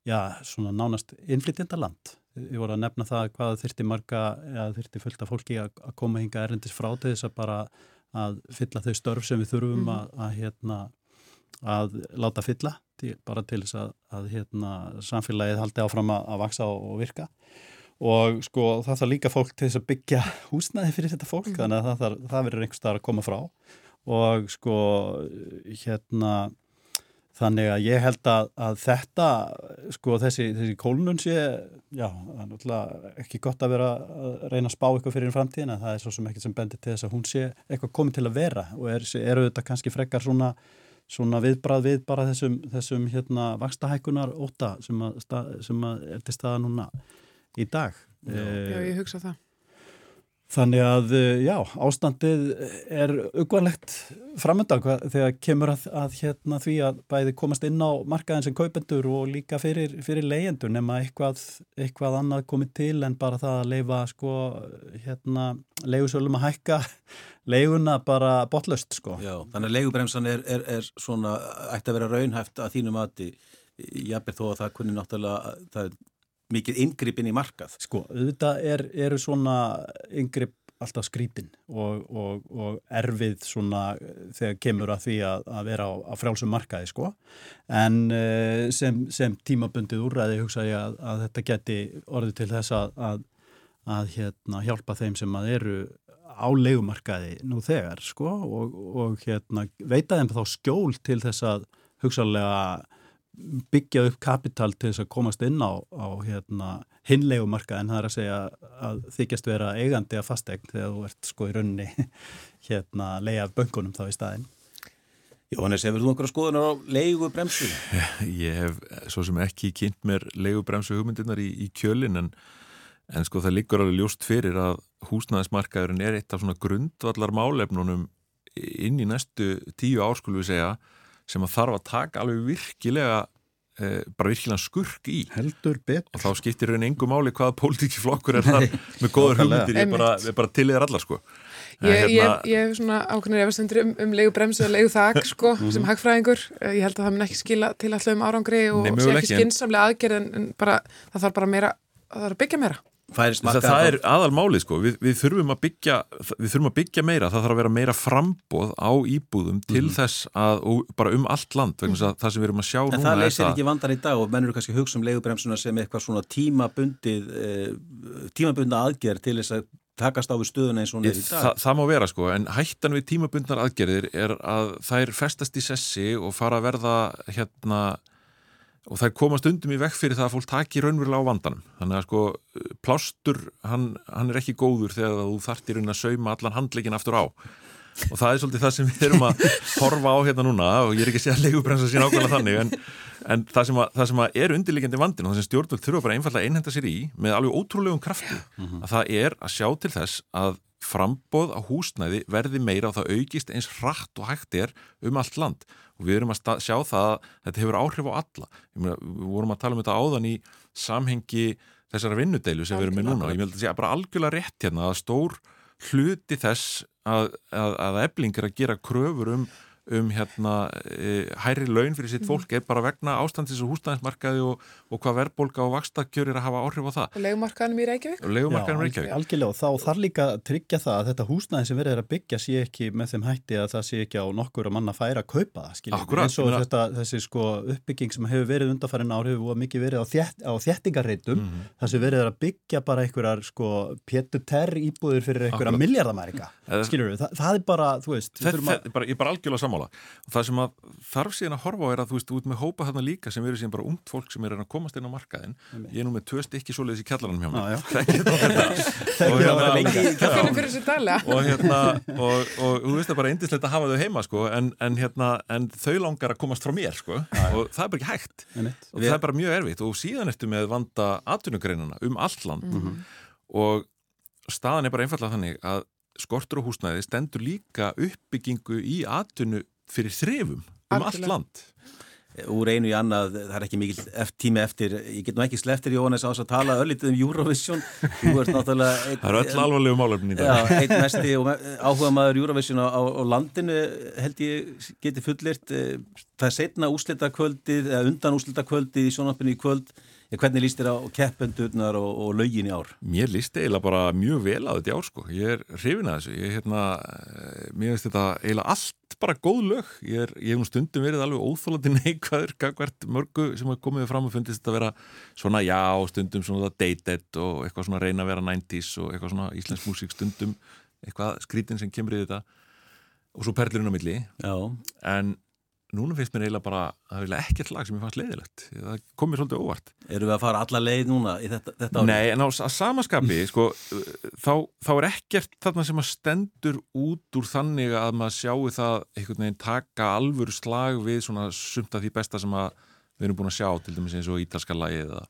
Speaker 2: já, svona nánast innflytjendaland. Ég voru að nefna það hvað þurfti marga, eða þurfti fullt af fólki að, að koma hinga erindis frá til þess að bara að fylla þau störf sem við þurfum mm -hmm. að, að, hérna, að láta fylla, til, bara til þess að hérna, samfélagið haldi áfram að vaksa og, og virka. Og sko það þarf líka fólk til þess að byggja húsnaði fyrir þetta fólk, mm -hmm. þannig að það, það, verður einhver starf að koma frá og sko hérna Þannig að ég held að, að þetta, sko þessi, þessi kólnun sé, já, það er náttúrulega ekki gott að vera að reyna að spá eitthvað fyrir framtíðina, það er svo sem ekkert sem bendir til þess að hún sé eitthvað komið til að vera og er, eru þetta kannski frekar svona, svona viðbrað við bara þessum, þessum hérna vakstahækunar óta sem, að, sem að er til staða núna í dag.
Speaker 4: Já, já ég hugsa það.
Speaker 2: Þannig að, eh, já, ástandið er aukvarlegt framöndan þegar kemur að, að hérna því að bæði komast inn á markaðin sem kaupendur og líka fyrir, fyrir leyendur nema eitthvað, eitthvað annað komið til en bara það að leifa sko, hérna, leigusölum að hækka leiguna bara botlust, sko.
Speaker 1: Já, þannig að leigubremsan er, er, er svona, ætti að vera raunhæft að þínu mati, jafnveg þó að það kunni náttúrulega, það er mikið yngrippin í markað.
Speaker 2: Sko, auðvitað er, eru svona yngripp alltaf skrítin og, og, og erfið svona þegar kemur að því að, að vera á, á frjálsum markaði sko en eh, sem, sem tímabundið úrræði hugsa ég að, að þetta geti orðið til þess að, að hérna, hjálpa þeim sem að eru á leikumarkaði nú þegar sko og, og hérna, veita þeim þá skjól til þess að hugsalega byggja upp kapital til þess að komast inn á, á hérna, hinlegumarka en það er að segja að þykjast vera eigandi að fastegn þegar þú ert sko í raunni hérna leia af böngunum þá í staðin.
Speaker 1: Jóhannes, hefur þú okkur að skoðuna á leigubremsu?
Speaker 3: Ég hef svo sem ekki kynnt mér leigubremsu hugmyndirnar í, í kjölin en, en sko það liggur alveg ljóst fyrir að húsnæðismarkaðurinn er eitt af svona grundvallar málefnunum inn í næstu tíu árskulum við segja sem að þarf að taka alveg virkilega eh, bara virkilega skurk í.
Speaker 2: Heldur betur.
Speaker 3: Og þá skiptir raun engum máli hvaða pólitíki flokkur er þar með góður hugmyndir ég bara, bara til þér allar sko.
Speaker 4: Ég, hérna... ég, ég hef svona ákveðinir efastendur um, um leigu bremsu og leigu þak sko -hmm. sem hagfræðingur, ég held að það mun ekki skila til alltaf um árangri og sé ekki skinsamlega aðgerð en, en bara, það þarf bara meira það þarf að byggja meira
Speaker 3: það, það er aðal málið sko við, við, þurfum byggja, við þurfum að byggja meira það þarf að vera meira frambóð á íbúðum til mm -hmm. þess að, bara um allt land mm -hmm. það sem við erum að sjá
Speaker 1: en
Speaker 3: núna
Speaker 1: það leysir ekki vandan í dag og mennur kannski hugsa um leigubremsuna sem eitthvað svona tímabundið eh, tímabundið aðgerð til þess að takast á við stöðuna eins og niður í dag
Speaker 3: Þa, það má vera sko, en hættan við tímabundnar aðgerðir er að þær festast í sessi og fara að verða hérna og það er komast undum í vekk fyrir það að fólk taki raunverulega á vandanum. Þannig að sko plástur hann, hann er ekki góður þegar þú þartir að sauma allan handleikin aftur á. Og það er svolítið það sem við erum að horfa á hérna núna og ég er ekki að segja að leigubremsa sín ákvæmlega þannig en, en það, sem að, það sem er undirlegjandi vandin og það sem stjórnvöld þurfa bara einfallega að einhenda sér í með alveg ótrúlegum krafti að það er að sjá til þess að frambóð á húsnæði verði meira og það aukist eins hratt og hægt er um allt land og við erum að sjá það að þetta hefur áhrif á alla. Meina, við vorum að tala um þetta áðan í samhengi þessara vinnudeilu sem við erum með núna. Og ég meðal að segja bara algjörlega rétt hérna að stór hluti þess að, að, að eblingar að gera kröfur um um hérna e, hæri laun fyrir sitt fólk er bara vegna ástandis og húsnæðismarkaði og, og hvað verðbólka og vakstakjör er að hafa áhrif á það.
Speaker 4: Og legumarkaðanum í Reykjavík?
Speaker 3: Og legumarkaðanum í Reykjavík.
Speaker 2: Algjörlega og þá þarf líka að tryggja það að þetta húsnæði sem verður að byggja sé ekki með þeim hætti að það sé ekki á nokkur að manna færa að kaupa það, skiljið.
Speaker 3: Akkurat.
Speaker 2: En svo þetta, þessi sko uppbygging sem hefur verið undarfærin ár hefur mikið verið á, þétt, á þéttingarreitum mm -hmm. þar sem verður að byggja bara einhverjar sko pétuterr íbúður fyrir einhverja miljardamærika, skiljið við. Þa, það er bara, þú veist.
Speaker 3: Það, sammála. Það sem að þarf síðan að horfa á er að þú veist út með hópa þarna líka sem eru síðan bara ungt fólk sem er að komast inn á markaðin ég er nú með tvö stykki svoleiðis í kjallaranum hjá mig
Speaker 2: og
Speaker 3: hérna og hérna og, og þú veist það bara eindislegt að hafa þau heima sko. En, en hérna en þau langar að komast frá mér sko. Já, og það er bara ekki hægt. Og það er bara mjög erfitt. Og síðan ertu með vanda atvinnugreinuna um allt land. Mm -hmm. og staðan er bara einfallega þannig að skortur og húsnæði stendur líka uppbyggingu í atvinnu fyrir þrefum um allt land.
Speaker 1: Úr einu í annað, það er ekki mikil tími eftir, ég get nú ekki sleftir Jóhannes ás að tala öllitið um Eurovision. Þú ert náttúrulega
Speaker 3: ein, það er öll alvarlegu málefni í dag.
Speaker 1: Já, einn mesti og áhuga maður Eurovision á, á landinu held ég geti fullirt eh, það er setna úslitakvöldið eða undan úslitakvöldið í sjónarpinu í kvöld Hvernig líst þér á keppendurnar og, og lögin í ár?
Speaker 3: Mér líst eiginlega bara mjög vel á þetta í ár sko. Ég er hrifin að þessu. Ég, hérna, eh, mér finnst þetta eiginlega allt bara góð lög. Ég, ég hef nú stundum verið alveg óþólandi neikvæður gagvert mörgu sem hafa komið fram og fundist þetta að vera svona já, stundum svona dated og eitthvað svona reyna að vera 90's og eitthvað svona íslensk músík stundum, eitthvað skrítin sem kemur í þetta og svo perlurinn á milli.
Speaker 1: Já.
Speaker 3: En núna finnst mér eiginlega bara að vilja ekkert lag sem ég fannst leiðilegt. Það kom mér svolítið óvart.
Speaker 1: Eru við að fara alla leið núna í þetta, þetta ári?
Speaker 3: Nei, en á, samaskapi sko, þá, þá er ekkert þarna sem að stendur út úr þannig að maður sjáu það einhvern veginn taka alvöru slag við svona sumt af því besta sem að við erum búin að sjá til dæmis eins og ítalska lagi eða,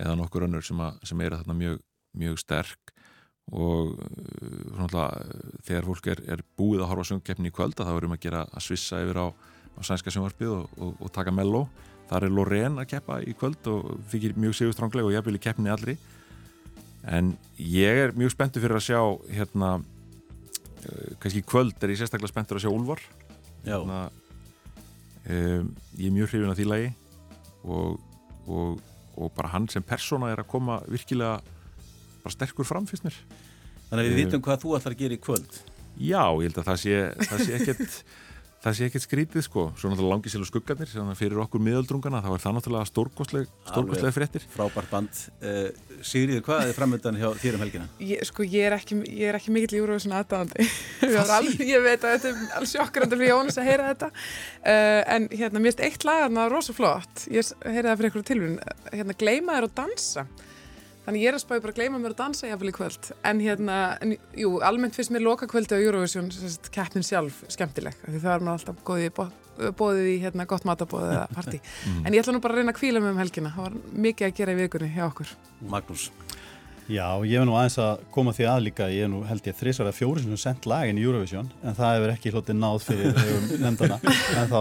Speaker 3: eða nokkur önnur sem, að, sem eru þarna mjög, mjög sterk. Og svona, þegar fólk er, er búið að horfa söngkeppni í kvöld þá erum að gera að svissa yfir á, á sænska sjónvarpið og, og, og taka melló þar er Lorraine að keppa í kvöld og þykir mjög sigurstrángleg og ég vil í keppni allri. En ég er mjög spenntur fyrir að sjá hérna kannski kvöld er ég sérstaklega spenntur að sjá Úlvar hérna, um, ég er mjög hrifin að því lagi og, og, og bara hann sem persóna er að koma virkilega bara sterkur fram fyrst mér.
Speaker 1: Þannig að við vitum hvað þú ætlar að gera í kvöld.
Speaker 3: Já, ég held að það sé, það sé ekkert það sé ekkert skrítið sko. Svo náttúrulega langið sér skuggarnir fyrir okkur miðaldrungana þá er það náttúrulega stórkostlega fréttir.
Speaker 1: Frábært band. Uh, Sigriður, hvað er framöndan hjá þér um helgina?
Speaker 4: Ég, sko, ég er ekki, ekki mikill Eurovision aðdáðandi ég veit að þetta er alls sjokkrandi fyrir Jónas að heyra þetta. Uh, en hérna, mér finnst eitt lag að það er rosa flott. Ég heyri það fyrir einhverju tilvíðin hérna, gleima þér og dansa Þannig ég er að spáði bara að gleyma mér að dansa jáfnvel í kvöld. En hérna, en, jú, almennt finnst mér loka kvöldi á Eurovision, keppnin sjálf, skemmtileg. Því það er nú alltaf bóðið í hérna, gott matabóðið eða partí. Mm. En ég ætla nú bara að reyna að kvíla mig um helgina. Það var mikið að gera í vikunni hjá okkur.
Speaker 1: Magnús.
Speaker 2: Já, ég hef nú aðeins að koma því að líka, ég hef nú held ég þrísar að fjóri sem sendt lagin í Eurovision en það hefur ekki hlutið náð fyrir nefndana en þá.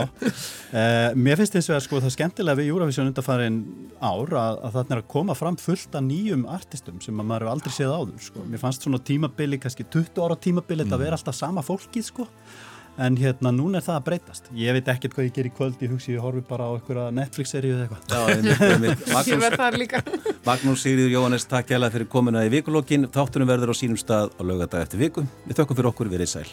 Speaker 2: Eh, mér finnst þess að sko það skemmtilega við Eurovision undarfærin ár að, að þarna er að koma fram fullt af nýjum artistum sem maður hefur aldrei séð áður sko. Mér fannst svona tímabili, kannski 20 ára tímabili mm. að vera alltaf sama fólkið sko en hérna núna er það að breytast. Ég veit ekkert hvað ég ger í kvöld, ég hugsi ég horfi bara á einhverja Netflix-seríu eða
Speaker 4: eitthvað. Ég verð það líka.
Speaker 1: Magnús Sigriður Jóhannes, takk hjá það fyrir komuna í vikulokkin þáttunum verður á sínum stað á lögata eftir viku. Við þökkum fyrir okkur, við erum sæl